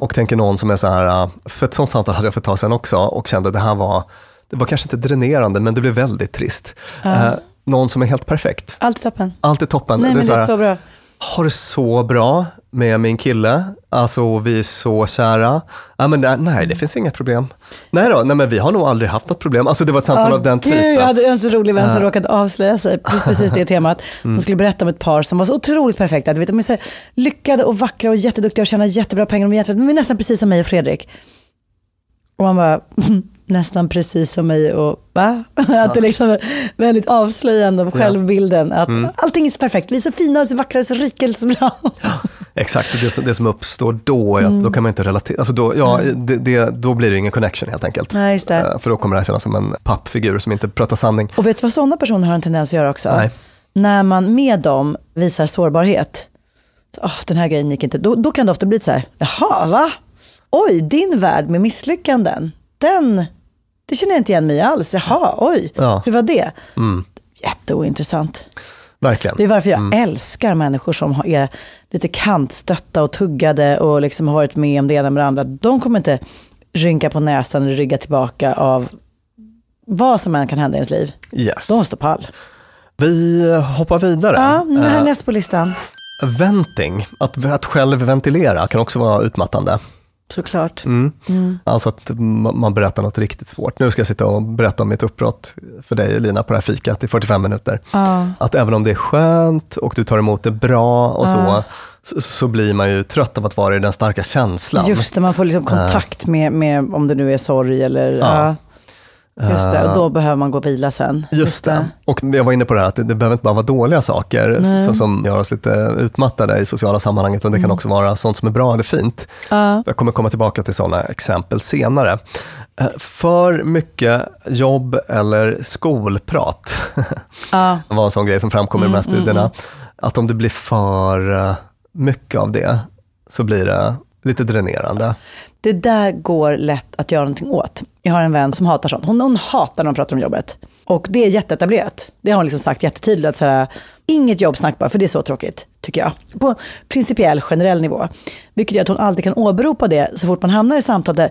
och tänker någon som är så här, äh, för ett sånt samtal hade jag för ett tag sedan också och kände att det här var, det var kanske inte dränerande, men det blev väldigt trist. Eh, någon som är helt perfekt. Allt toppen. Allt är toppen. Nej, men det här, är så bra. Har det så bra med min kille. Alltså vi är så kära. Ja, men nej, det finns inget problem. Nej då, nej, men vi har nog aldrig haft något problem. Alltså det var ett samtal av den Gud, typen. jag hade en så rolig vän som råkade avslöja sig, precis, precis det temat. Hon skulle berätta om ett par som var så otroligt perfekta. Du vet, de är så lyckade och vackra och jätteduktiga och tjänar jättebra pengar. De är, jättebra, de är nästan precis som mig och Fredrik. Och man bara, nästan precis som mig och va? Att det liksom är väldigt avslöjande av självbilden. Att allting är så perfekt, vi är så fina, så vackra, så rika, så bra. Exakt, och det, som- det som uppstår då är att Mm. då kan man inte relatera. Alltså då, ja, det, det, då blir det ingen connection helt enkelt. Nej. Eh, För då kommer det här kännas som en pappfigur som inte pratar sanning. Och vet du vad sådana personer har en tendens att göra också? Nej. När man med dem visar sårbarhet. Så, "Åh, den här grejen gick inte. Då, då kan det ofta bli så här, jaha, va? Oj, din värld med misslyckanden, den, det känner jag inte igen mig i alls. Jaha, oj, Ja. hur var det? Jätteointressant. Verkligen. Det är varför jag älskar människor som är lite kantstötta och tuggade och liksom har varit med om det ena med det andra. De kommer inte rynka på näsan eller rygga tillbaka av vad som än kan hända i ens liv. Yes. De står pall. Vi hoppar vidare. Ja, det här är Eh, på listan. venting, att, att själv ventilera kan också vara utmattande. Såklart. Mm. Alltså att ma- man berättar något riktigt svårt. Nu ska jag sitta och berätta om mitt uppbrott för dig Lina på det här fikat i 45 minuter. Att även om det är skönt och du tar emot det bra och så, så, så blir man ju trött av att vara i den starka känslan. Just det, man får liksom kontakt med, med om det nu är sorg eller... Ja. Just det, och då behöver man gå och vila sen. Just det. Och jag var inne på det här att det, det behöver inte bara vara dåliga saker så, som gör oss lite utmattade i sociala sammanhang, utan det kan också vara sånt som är bra eller fint. Ja. Jag kommer komma tillbaka till sådana exempel senare. Eh, För mycket jobb eller skolprat Ja. var en sån grej som framkommer i de här studierna. Att om det blir för eh, mycket av det så blir det lite dränerande. Det där går lätt att göra någonting åt. Jag har en vän som hatar sånt. Hon, hon hatar när de pratar om jobbet. Och det är jätteetablerat. Det har hon liksom sagt jättetydligt. Att så här, inget jobbsnack bara, för det är så tråkigt, tycker jag. På principiell, generell nivå. Vilket gör att hon alltid kan åberopa det så fort man hamnar i samtal där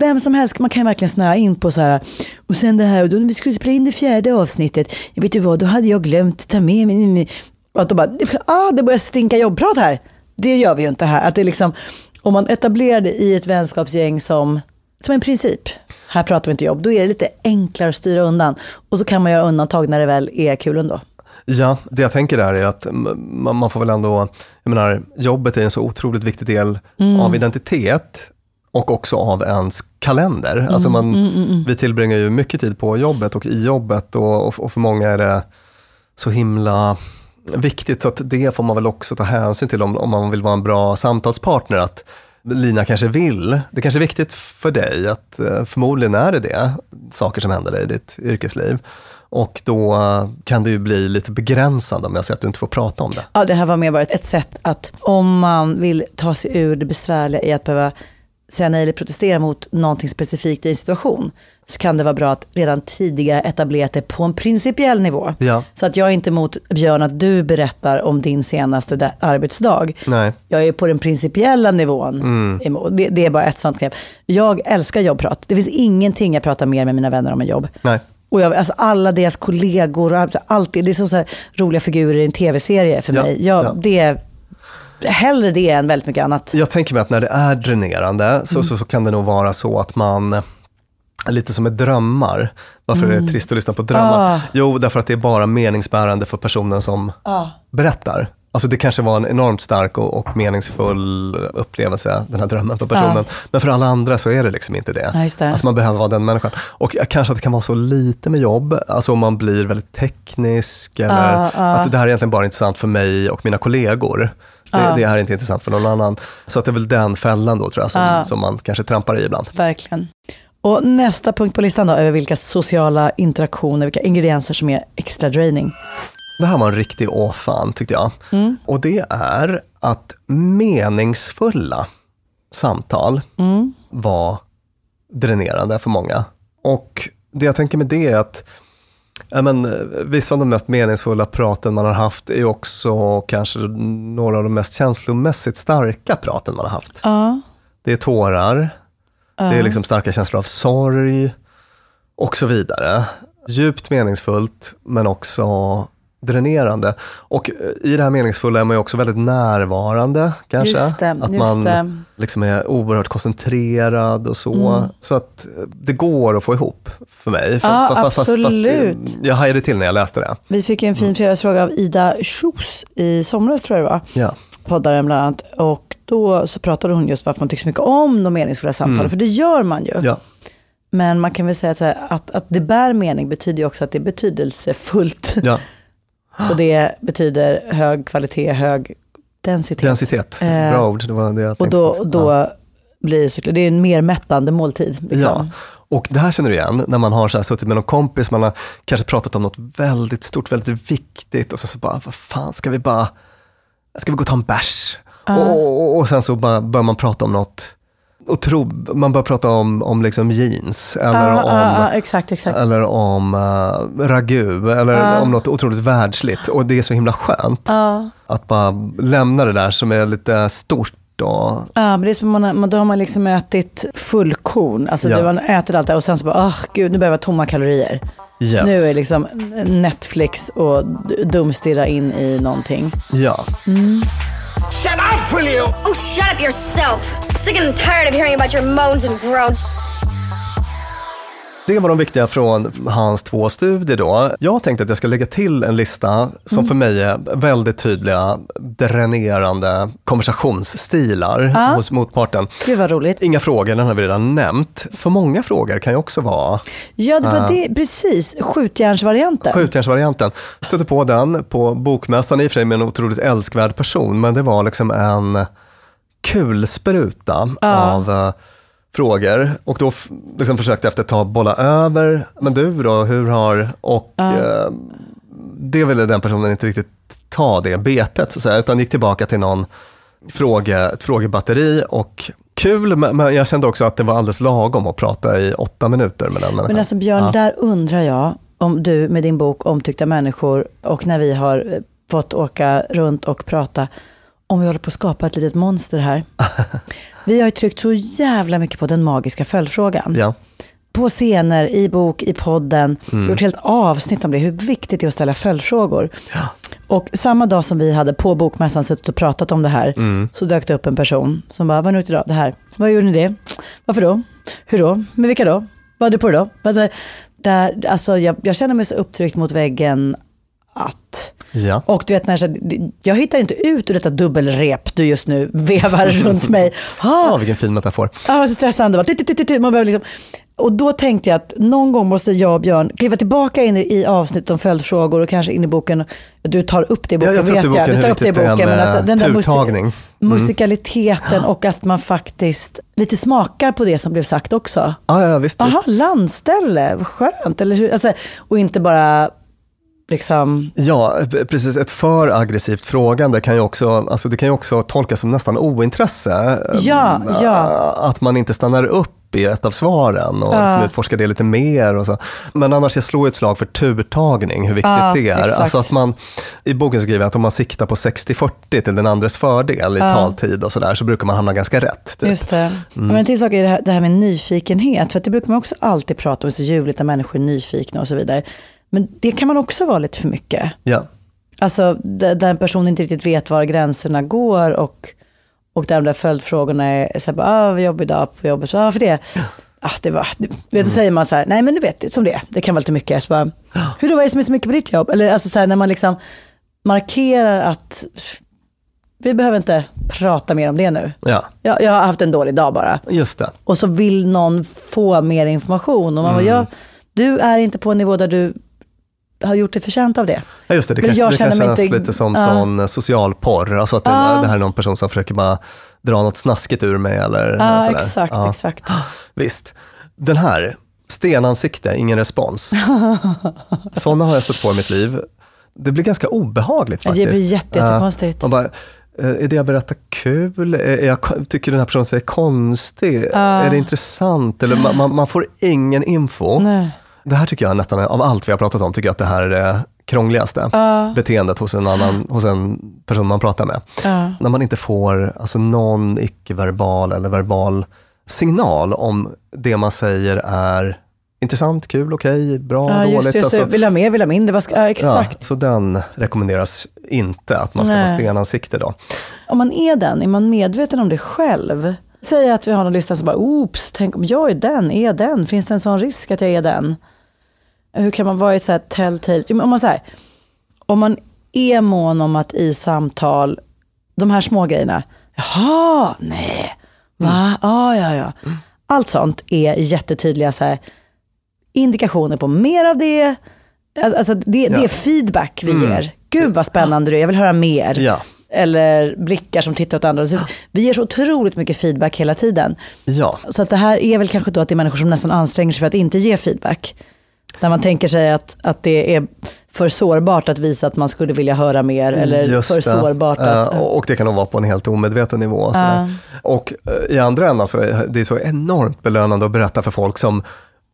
vem som helst, man kan ju verkligen snöa in på så här, och sen det här, och då när vi skulle spela in det fjärde avsnittet, jag vet du vad, då hade jag glömt ta med mig, och att då bara, ah, det börjar stinka jobbprat här. Det gör vi ju inte här. Att det liksom, om man etablerar det i ett vänskapsgäng som, som en princip, här pratar vi inte jobb, då är det lite enklare att styra undan. Och så kan man göra undantag när det väl är kul ändå. Ja, det jag tänker där är att man, man får väl ändå, jag menar, jobbet är en så otroligt viktig del av identitet och också av ens kalender. Alltså man, Vi tillbringar ju mycket tid på jobbet och i jobbet och, och, och för många är det så himla viktigt så att det får man väl också ta hänsyn till om, om man vill vara en bra samtalspartner. Att Lina kanske vill, det kanske är viktigt för dig, att eh, förmodligen är det det, saker som händer dig i ditt yrkesliv. Och då kan det ju bli lite begränsande om jag säger att du inte får prata om det. Ja, det här var mer bara ett sätt att om man vill ta sig ur det besvärliga i att behöva säga nej eller protestera mot någonting specifikt i en situation, så kan det vara bra att redan tidigare etablera det på en principiell nivå. Ja. Så att jag är inte emot, Björn, att du berättar om din senaste da- arbetsdag. Nej. Jag är på den principiella nivån emot. Det, det är bara ett sånt knep. Jag älskar jobbprat. Det finns ingenting jag pratar mer med mina vänner om än jobb. Nej. Och jag, alltså alla deras kollegor, alltid, det är så här roliga figurer i en tv-serie för Ja, mig. Jag, ja. Det hellre det än väldigt mycket annat. Jag tänker mig att när det är dränerande Mm. så, så, så kan det nog vara så att man eh, lite som med drömmar. Varför är det trist att lyssna på drömmar? Mm. Ah. Jo, därför att det är bara meningsbärande för personen som Ah. berättar. Alltså det kanske var en enormt stark och, och meningsfull upplevelse, den här drömmen för personen. Men för alla andra så är det liksom inte det. Ah. Ja, det. Alltså man behöver vara den människan. Och kanske att det kan vara så lite med jobb, alltså om man blir väldigt teknisk eller Ja, ja. att det här är egentligen bara intressant för mig och mina kollegor. Det, det är inte intressant för någon annan. Så att det är väl den fällan då tror jag som, som man kanske trampar i ibland. Verkligen. Och nästa punkt på listan då, över vilka sociala interaktioner, vilka ingredienser som är extra draining. Det här var en riktig åfan tyckte jag. Och det är att meningsfulla samtal var dränerande för många. Och det jag tänker med det är att ja, men, eh, vissa av de mest meningsfulla praten man har haft är också kanske några av de mest känslomässigt starka praten man har haft. Ja. Det är tårar, det är liksom starka känslor av sorg och så vidare. Djupt meningsfullt men också dränerande. Och eh, i det här meningsfulla är man ju också väldigt närvarande kanske. Just det, att just man det. Mm. liksom är oerhört koncentrerad och så. Så att eh, det går att få ihop för mig. Ja, eh, absolut. jag hajade till när jag läste det. Vi fick en fin fredagsfråga av Ida Schus i somras tror jag det var. Ja. Poddaren bland annat. Och då så pratade hon just varför man tycker så mycket om de meningsfulla samtalen. För det gör man ju. Ja. Men man kan väl säga att, att, att det bär mening betyder ju också att det är betydelsefullt. Ja. Och det betyder hög kvalitet, hög densitet. Densitet, Eh, bra ord. Det var det jag Och då, då Ja. blir såklart, det är en mer mättande måltid. Ja, Liksom. och det här känner du igen när man har så här suttit med någon kompis, man har kanske pratat om något väldigt stort, väldigt viktigt och så, så bara, vad fan, ska vi bara, ska vi gå och ta en bärs? Och, och, och sen så bara börjar man prata om något, och tro, man börjar prata om, om liksom jeans, eller Ja, om, ja, ja, exakt, exakt. eller om uh, ragu, eller om något otroligt världsligt. Och det är så himla skönt Ja. att bara lämna det där som är lite stort Ja, men det är som man, då har man liksom ätit fullkorn. Alltså Ja. det, man äter allt det och sen så bara, oh, gud, nu behöver jag tomma kalorier. yes. Nu är liksom Netflix och dumstirra in i någonting. Ja. Shut up, will you? Oh, shut up yourself. Sick and tired of hearing about your moans and groans. Det var de viktiga från hans två studier då. Jag tänkte att jag ska lägga till en lista som för mig är väldigt tydliga, dränerande konversationsstilar hos motparten. Gud vad roligt. Inga frågor, den har vi redan nämnt. För många frågor kan ju också vara Ja, det var det, precis. Skjutjärnsvarianten. skjutjärnsvarianten. Jag stötte på den på bokmässan, i och för sig med en otroligt älskvärd person, men det var liksom en kulspruta av eh, frågor. Och då liksom försökte efter ett tag bolla över, men du då, hur har... Och eh, det ville den personen inte riktigt ta det betet, så att säga, utan gick tillbaka till någon fråge, ett frågebatteri och kul, men jag kände också att det var alldeles lagom att prata i åtta minuter med den människan. Men alltså Björn, där undrar jag om du med din bok Omtyckta människor och när vi har eh, fått åka runt och prata, om vi håller på att skapa ett litet monster här. vi har ju tryckt så jävla mycket på den magiska följdfrågan. Ja. På scener, i bok, i podden, gjort helt avsnitt om det, hur viktigt det är att ställa följdfrågor. Och samma dag som vi hade på bokmässan suttit och pratat om det här, så dök det upp en person som bara, vad har ni gjort idag? Det här. Vad gjorde ni det? Varför då? Hur då? Med vilka då? Vad hade du på dig då? Alltså, där, alltså, jag, jag känner mig så upptryckt mot väggen att... Ja. Och du vet, när jag, jag hittar inte ut ur detta dubbelrep du just nu vevar runt mig. Ja, Ah, vilken fin metafor. Ja, så stressande. Man behöver liksom. Och då tänkte jag att någon gång måste jag och Björn kliva tillbaka in i, i avsnitt om följdfrågor och kanske in i boken. Du tar upp det i boken, Ja, jag vet jag. boken, Du tar upp det i viktigt det är boken. Men alltså, den där turtagning. Mm. musikaliteten och att man faktiskt lite smakar på det som blev sagt också. Ja, ja visst. visst. Aha, landställe, vad skönt. Eller hur? Alltså, och inte bara liksom... Ja, precis. Ett för aggressivt frågande kan ju också, alltså det kan ju också tolkas som nästan ointresse. Ja, Mm, ja. Att man inte stannar upp i ett av svaren och liksom utforskar det lite mer. Och så. Men annars, jag slår ett slag för turtagning, hur viktigt Ja, det är. exakt. Alltså att man, I boken skriver jag att om man siktar på 60-40 till den andres fördel i taltid och sådär, så brukar man hamna ganska rätt. Typ. Just det. Men en till sak är det här, det här med nyfikenhet. För att det brukar man också alltid prata om, så ljuvligt när människor är nyfikna och så vidare. Men det kan man också vara lite för mycket. Ja. Alltså där, där en person inte riktigt vet var gränserna går och, och där de där följdfrågorna är så här, bara, ah, vad jobbig dag på jobbet, så, ah, varför det? Ah, det var, du vet, då säger man så här, nej men du vet, det som det är. det kan vara lite mycket. Så bara, Hur då, vad är det som är så mycket på ditt jobb? Eller alltså så här, när man liksom markerar att vi behöver inte prata mer om det nu. ja, Jag, jag har haft en dålig dag bara. just det. Och så vill någon få mer information. Och man bara, ja, du är inte på en nivå där du har gjort dig förtjänt av det. Ja, just det. Det, kanske, det kan kännas inte- lite som Ja. sån social porr. Alltså att det, det här är någon person som försöker bara dra något snaskigt ur mig eller Ja, sådär. exakt, Ja. exakt. Visst. Den här, stenansikte, ingen respons. Sådana har jag stött på i mitt liv. Det blir ganska obehagligt Ja, det faktiskt. blir jätte- jättekonstigt. Ja, eh, är det jag berättar kul? Är jag, tycker den här personen är konstig? Är det intressant? Eller man, man, man får ingen info. Nej. Det här tycker jag nästan, av allt vi har pratat om, tycker jag att det här är det krångligaste. Beteendet hos en, annan, hos en person man pratar med. När man inte får alltså, någon icke-verbal eller verbal signal om det man säger är intressant, kul, okej, bra, Ja, just, dåligt. just, det. alltså. Vill ha mer, vill ha mindre. Ska, ja, exakt. Ja, så den rekommenderas inte, att man ska Nej. vara stenansikte då. Om man är den, är man medveten om det själv? Säg att vi har någon lyssnare som bara, oops, tänk om jag är den, är jag den? Finns det en sån risk att jag är den? Hur kan man vara i så här telltale? Om man, så här, om man är mån om att i samtal, de här små grejerna, jaha, nej, va, ah, ja, ja. Allt sånt är jättetydliga så här, indikationer på mer av det. Alltså det, det är Ja. feedback vi ger. Gud vad spännande du är, jag vill höra mer. Ja. Eller blickar som tittar åt andra. Så vi ger så otroligt mycket feedback hela tiden. Ja, Så att det här är väl kanske då att det är människor som nästan anstränger sig för att inte ge feedback. Där man tänker sig att, att det är för sårbart att visa att man skulle vilja höra mer. Eller Just för det. sårbart att... och och det kan nog vara på en helt omedveten nivå. sådär. Och eh, i andra änden så är det så enormt belönande att berätta för folk som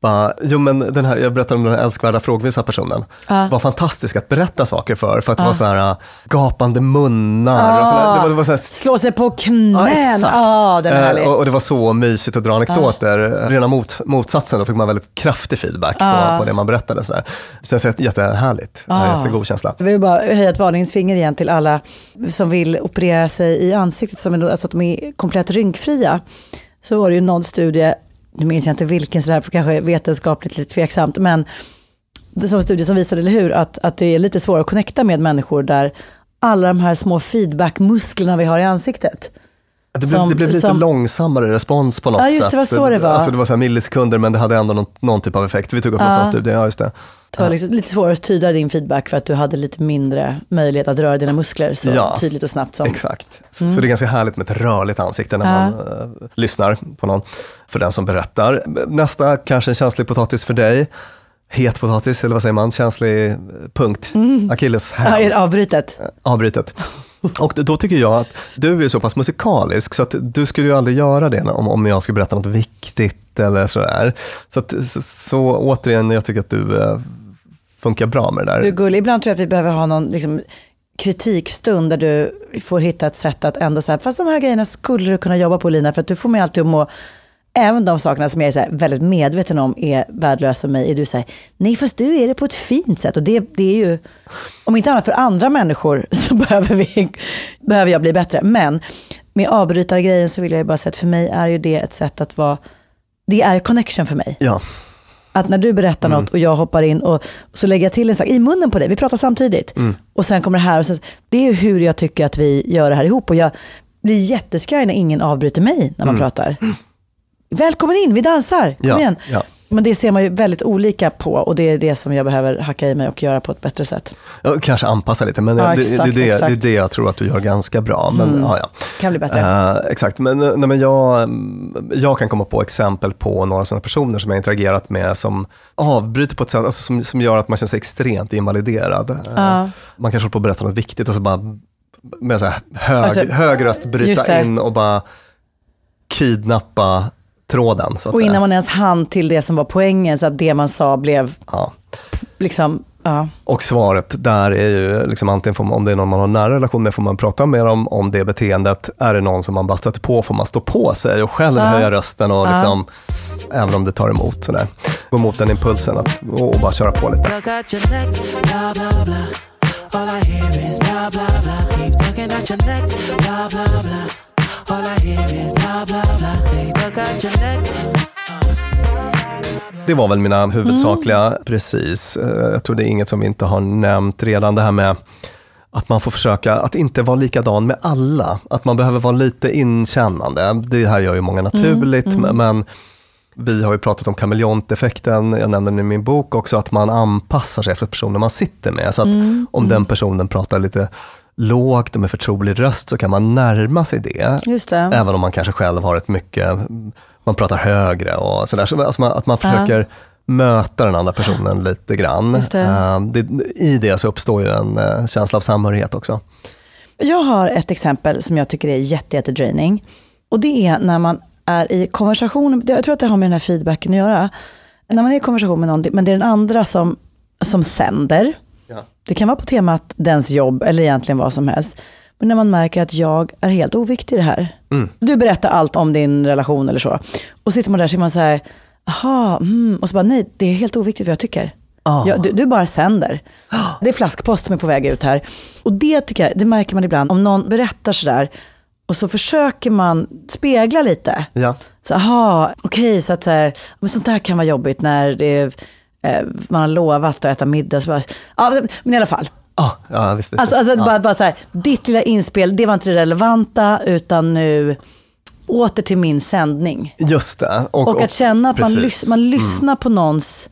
bara, jo men den här, jag berättade om den här älskvärda frågvisa personen. var fantastisk att berätta saker för, för att det var så här äh, gapande munnar och sådär. Det var, det var så här, Slå sig på knän. Ja, exakt. den är härlig. Eh, och, och det var så mysigt att dra anekdoter. Rena mot, motsatsen, då fick man väldigt kraftig feedback på, på det man berättade. Så, där. så det känns jättehärligt. Uh. Jättegod känsla. Jag vill bara höja ett varningens finger igen till alla som vill operera sig i ansiktet, är, alltså att de är komplett rynkfria. Så var det ju någon studie nu minns jag inte vilken, så det här för kanske vetenskapligt lite tveksamt, men det som en studie som visade, eller hur, att, att det är lite svårare att connecta med människor där alla de här små feedbackmusklerna vi har i ansiktet. Det blev, Som- det blev lite som- långsammare respons på något Ja, just sätt. det, var så det var. Alltså det var så millisekunder men det hade ändå någon, någon typ av effekt. Vi tog upp en Ja. sån studie, ja just det. Det var liksom lite svårare att tyda din feedback för att du hade lite mindre möjlighet att röra dina muskler så Ja, tydligt och snabbt som... Exakt. Så det är ganska härligt med ett rörligt ansikte när Mm. Ja. man eh, lyssnar på någon, för den som berättar. Nästa, kanske en känslig potatis för dig. Het potatis, eller vad säger man? Känslig eh, punkt. Mm. Ja, är häl. det avbrytet. Avbrytet. Och då tycker jag att du är så pass musikalisk så att du skulle ju aldrig göra det om, om jag skulle berätta något viktigt eller sådär. Så, att, så, så återigen, jag tycker att du eh, funkar bra med det där. Du gullig. Ibland tror jag att vi behöver ha någon liksom, kritikstund där du får hitta ett sätt att ändå säga, fast de här grejerna skulle du kunna jobba på Lina, för att du får mig alltid att må, även de sakerna som jag är så väldigt medveten om är värdelösa för mig, är du säger, nej fast du är det på ett fint sätt. Och det, det är ju, om inte annat för andra människor så behöver, vi, behöver jag bli bättre. Men med avbrytargrejen så vill jag bara säga att för mig är ju det ett sätt att vara, det är connection för mig. Ja, Att när du berättar Mm. något och jag hoppar in och så lägger jag till en sak i munnen på dig, vi pratar samtidigt. Mm. Och sen kommer det här och sen, det är hur jag tycker att vi gör det här ihop. Och jag blir jätteskraj när ingen avbryter mig när man pratar. Välkommen in, vi dansar, kom Mm. Ja, igen. ja. Men det ser man ju väldigt olika på och det är det som jag behöver hacka i mig och göra på ett bättre sätt. jag kanske anpassa lite, men Ja, det, det, exakt, det, det, exakt. är det jag tror att du gör ganska bra. Men, ja, ja. Kan bli bättre. Eh, exakt, men, eh, nej, men jag, mm, jag kan komma på exempel på några sådana personer som jag interagerat med som avbryter på ett sätt alltså, som, som gör att man känner sig extremt invaliderad. Eh, Ja. Man kanske håller på att berätta något viktigt och så bara med så här hög, Alltså, hög röst bryta det. in och bara kidnappa tråden. Så att Och säga. innan man ens hann till det som var poängen så att det man sa blev ja. liksom, ja. Och svaret där är ju, liksom, antingen får man, om det är någon man har en nära relation med får man prata mer om, om det beteendet. Är det någon som man bara stöter på får man stå på sig och själv höja rösten och liksom, även om det tar emot. Sådär. Gå mot den impulsen att, och, och bara köra på lite. All I hear is blah blah blah. Keep talking at your neck, blah blah blah. All I hear is blah blah blah. Say, look at your neck. Det var väl mina huvudsakliga, precis. Eh, Jag tror det är inget som vi inte har nämnt redan, det här med att man får försöka att inte vara likadan med alla. Att man behöver vara lite inkännande. Det här gör ju många naturligt, men vi har ju pratat om kameleonteffekten, jag nämner den i min bok också, att man anpassar sig efter personen man sitter med. Så att om den personen pratar lite lågt och med förtrolig röst så kan man närma sig det. Det. Även om man kanske själv har ett mycket, man pratar högre och sådär. Så alltså man, att man försöker möta den andra personen lite grann. Det. Eh, det, I det så uppstår ju en eh, känsla av samhörighet också. Jag har ett exempel som jag tycker är jätte, jätte draining. Och det är när man är i konversation, jag tror att det har med den här feedbacken att göra. När man är i konversation med någon, men det är den andra som, som sänder. Det kan vara på temat dens jobb eller egentligen vad som helst. Men när man märker att jag är helt oviktig i det här. Du berättar allt om din relation eller så. Och sitter man där så är man så här, aha, mm. och så bara nej, det är helt oviktigt vad jag tycker. Ja, du, du bara sänder. Det är flaskpost som är på väg ut här. Och det tycker jag, det märker man ibland. Om någon berättar sådär och så försöker man spegla lite. Ja. Så, aha, okej, så att så här, men sånt där kan vara jobbigt när det är, man har lovat att äta middag. Så bara, ja, men i alla fall. Ah, ja, visst, visst, Alltså, alltså ja. bara, bara så här, ditt lilla inspel, det var inte det relevanta, utan nu åter till min sändning. Just det. Och, att känna att man, lys- man lyssnar på någons...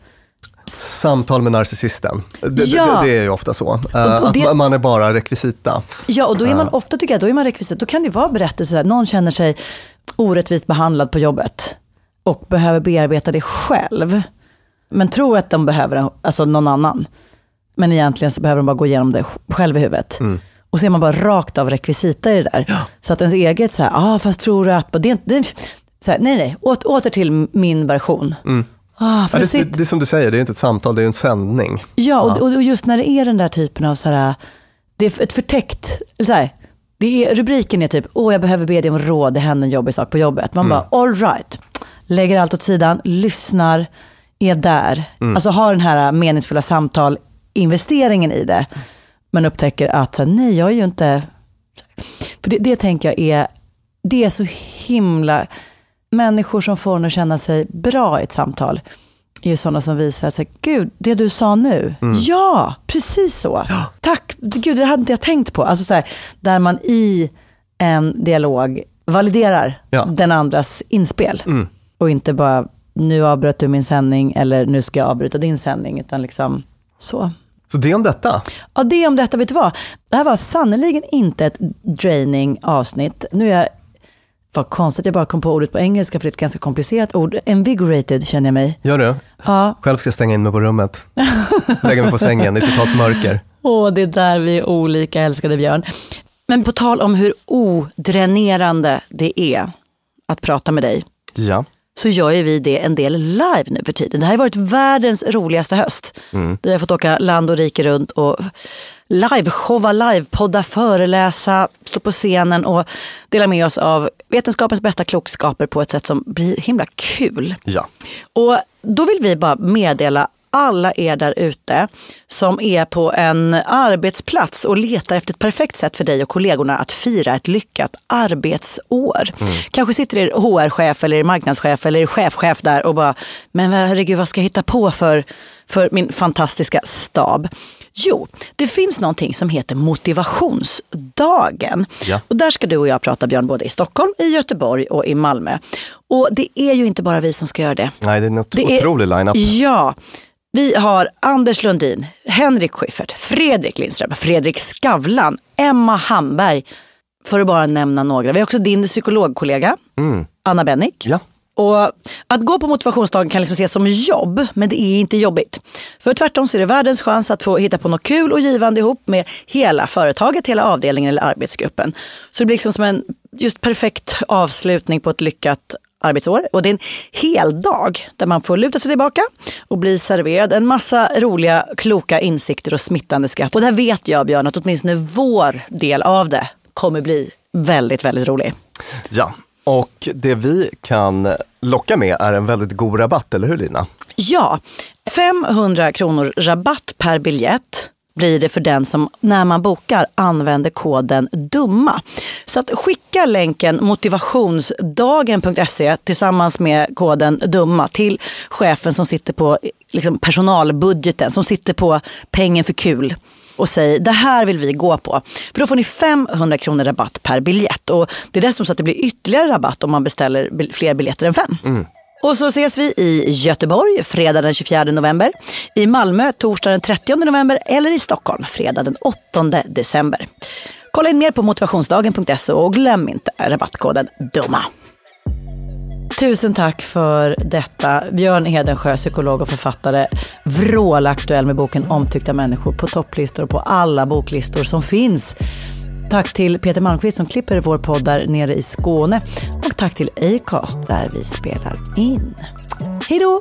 Samtal med narcissisten. Det, Ja. det, det är ju ofta så. Eh, och att det- man- man är bara rekvisita. Ja, och då är man ofta, tycker jag, då är man rekvisit. Då kan det vara berättelser, där någon känner sig orättvist behandlad på jobbet och behöver bearbeta det själv. Men tror att de behöver en- alltså någon annan. Men egentligen så behöver de bara gå igenom det själv i huvudet. Och så är man bara rakt av rekvisita i det där. Så att ens eget så här, ah, fast tror du att... Det är, inte- det är, så här, nej, nej, åter, åter till min version. Ah, för Ja, det, det, det är som du säger, det är inte ett samtal, det är en sändning. Ja, och, och just när det är den där typen av så här, det är ett förtäckt, så här, det är, rubriken är typ, åh jag behöver be dig om råd, det händer en jobbig sak på jobbet. Man bara, all right, lägger allt åt sidan, lyssnar, är där. Alltså har den här meningsfulla samtal, investeringen i det. Men upptäcker att, nej jag är ju inte, för det, det tänker jag är, det är så himla, människor som får en att känna sig bra i ett samtal är ju sådana som visar att, gud, det du sa nu, ja, precis så. Tack, gud, det hade inte jag tänkt på. Alltså så här, där man i en dialog validerar Ja. den andras inspel. Och inte bara, nu avbröt du min sändning eller nu ska jag avbryta din sändning, utan liksom så. Så det om detta. Ja, det om detta. Vet du vad? Det här var sannoliken inte ett draining avsnitt. Nu är jag... Vad konstigt, jag bara kom på ordet på engelska, för det är ett ganska komplicerat ord. Invigorated känner jag mig. Gör du? Ja, Själv ska jag stänga in mig på rummet. Lägga mig på sängen i totalt mörker. Åh, det är där vi är olika, älskade Björn. Men på tal om hur odränerande det är att prata med dig, Ja. Så gör ju vi det en del live nu för tiden. Det här har varit världens roligaste höst. Vi har fått åka land och rike runt och liveshowa, livepodda, föreläsa, stå på scenen och dela med oss av vetenskapens bästa klokskaper på ett sätt som blir himla kul. Ja. Och då vill vi bara meddela alla er där ute som är på en arbetsplats och letar efter ett perfekt sätt för dig och kollegorna att fira ett lyckat arbetsår. Kanske sitter er HR-chef eller er marknadschef eller er chefchef där och bara, men herregud vad ska jag hitta på för, för min fantastiska stab? Jo, det finns någonting som heter motivationsdagen. Ja. Och där ska du och jag prata Björn, både i Stockholm, i Göteborg och i Malmö. Och det är ju inte bara vi som ska göra det. Nej, det är en ot- Det är- otrolig line-up. Ja. Vi har Anders Lundin, Henrik Schyffert, Fredrik Lindström, Fredrik Skavlan, Emma Hamberg. För att bara nämna några. Vi har också din psykologkollega, Anna Bennick. Ja. Och att gå på motivationsdagen kan liksom ses som jobb, men det är inte jobbigt. För tvärtom så är det världens chans att få hitta på något kul och givande ihop med hela företaget, hela avdelningen eller arbetsgruppen. Så det blir liksom som en just perfekt avslutning på ett lyckat arbetsår. Och det är en hel dag där man får luta sig tillbaka och bli serverad en massa roliga, kloka insikter och smittande skratt. Och där vet jag Björn att åtminstone vår del av det kommer bli väldigt, väldigt rolig. Ja. Och det vi kan locka med är en väldigt god rabatt, eller hur Lina? Ja, 500 kronor rabatt per biljett blir det för den som när man bokar använder koden DUMMA. Så att skicka länken motivationsdagen.se tillsammans med koden DUMMA till chefen som sitter på liksom, personalbudgeten, som sitter på pengen för kul och säg det här vill vi gå på. För då får ni 500 kronor rabatt per biljett. Och det är dessutom så att det blir ytterligare rabatt om man beställer fler biljetter än fem. Mm. Och så ses vi i Göteborg fredag den 24 november, i Malmö torsdag den 30 november eller i Stockholm fredag den 8 december. Kolla in mer på motivationsdagen.se och glöm inte rabattkoden DUMMA. Tusen tack för detta. Björn Hedensjö, psykolog och författare, vrålaktuell med boken Omtyckta människor på topplistor och på alla boklistor som finns tack till Peter Malmqvist som klipper vår podd där nere i Skåne. Och tack till Acast där vi spelar in. Hej då!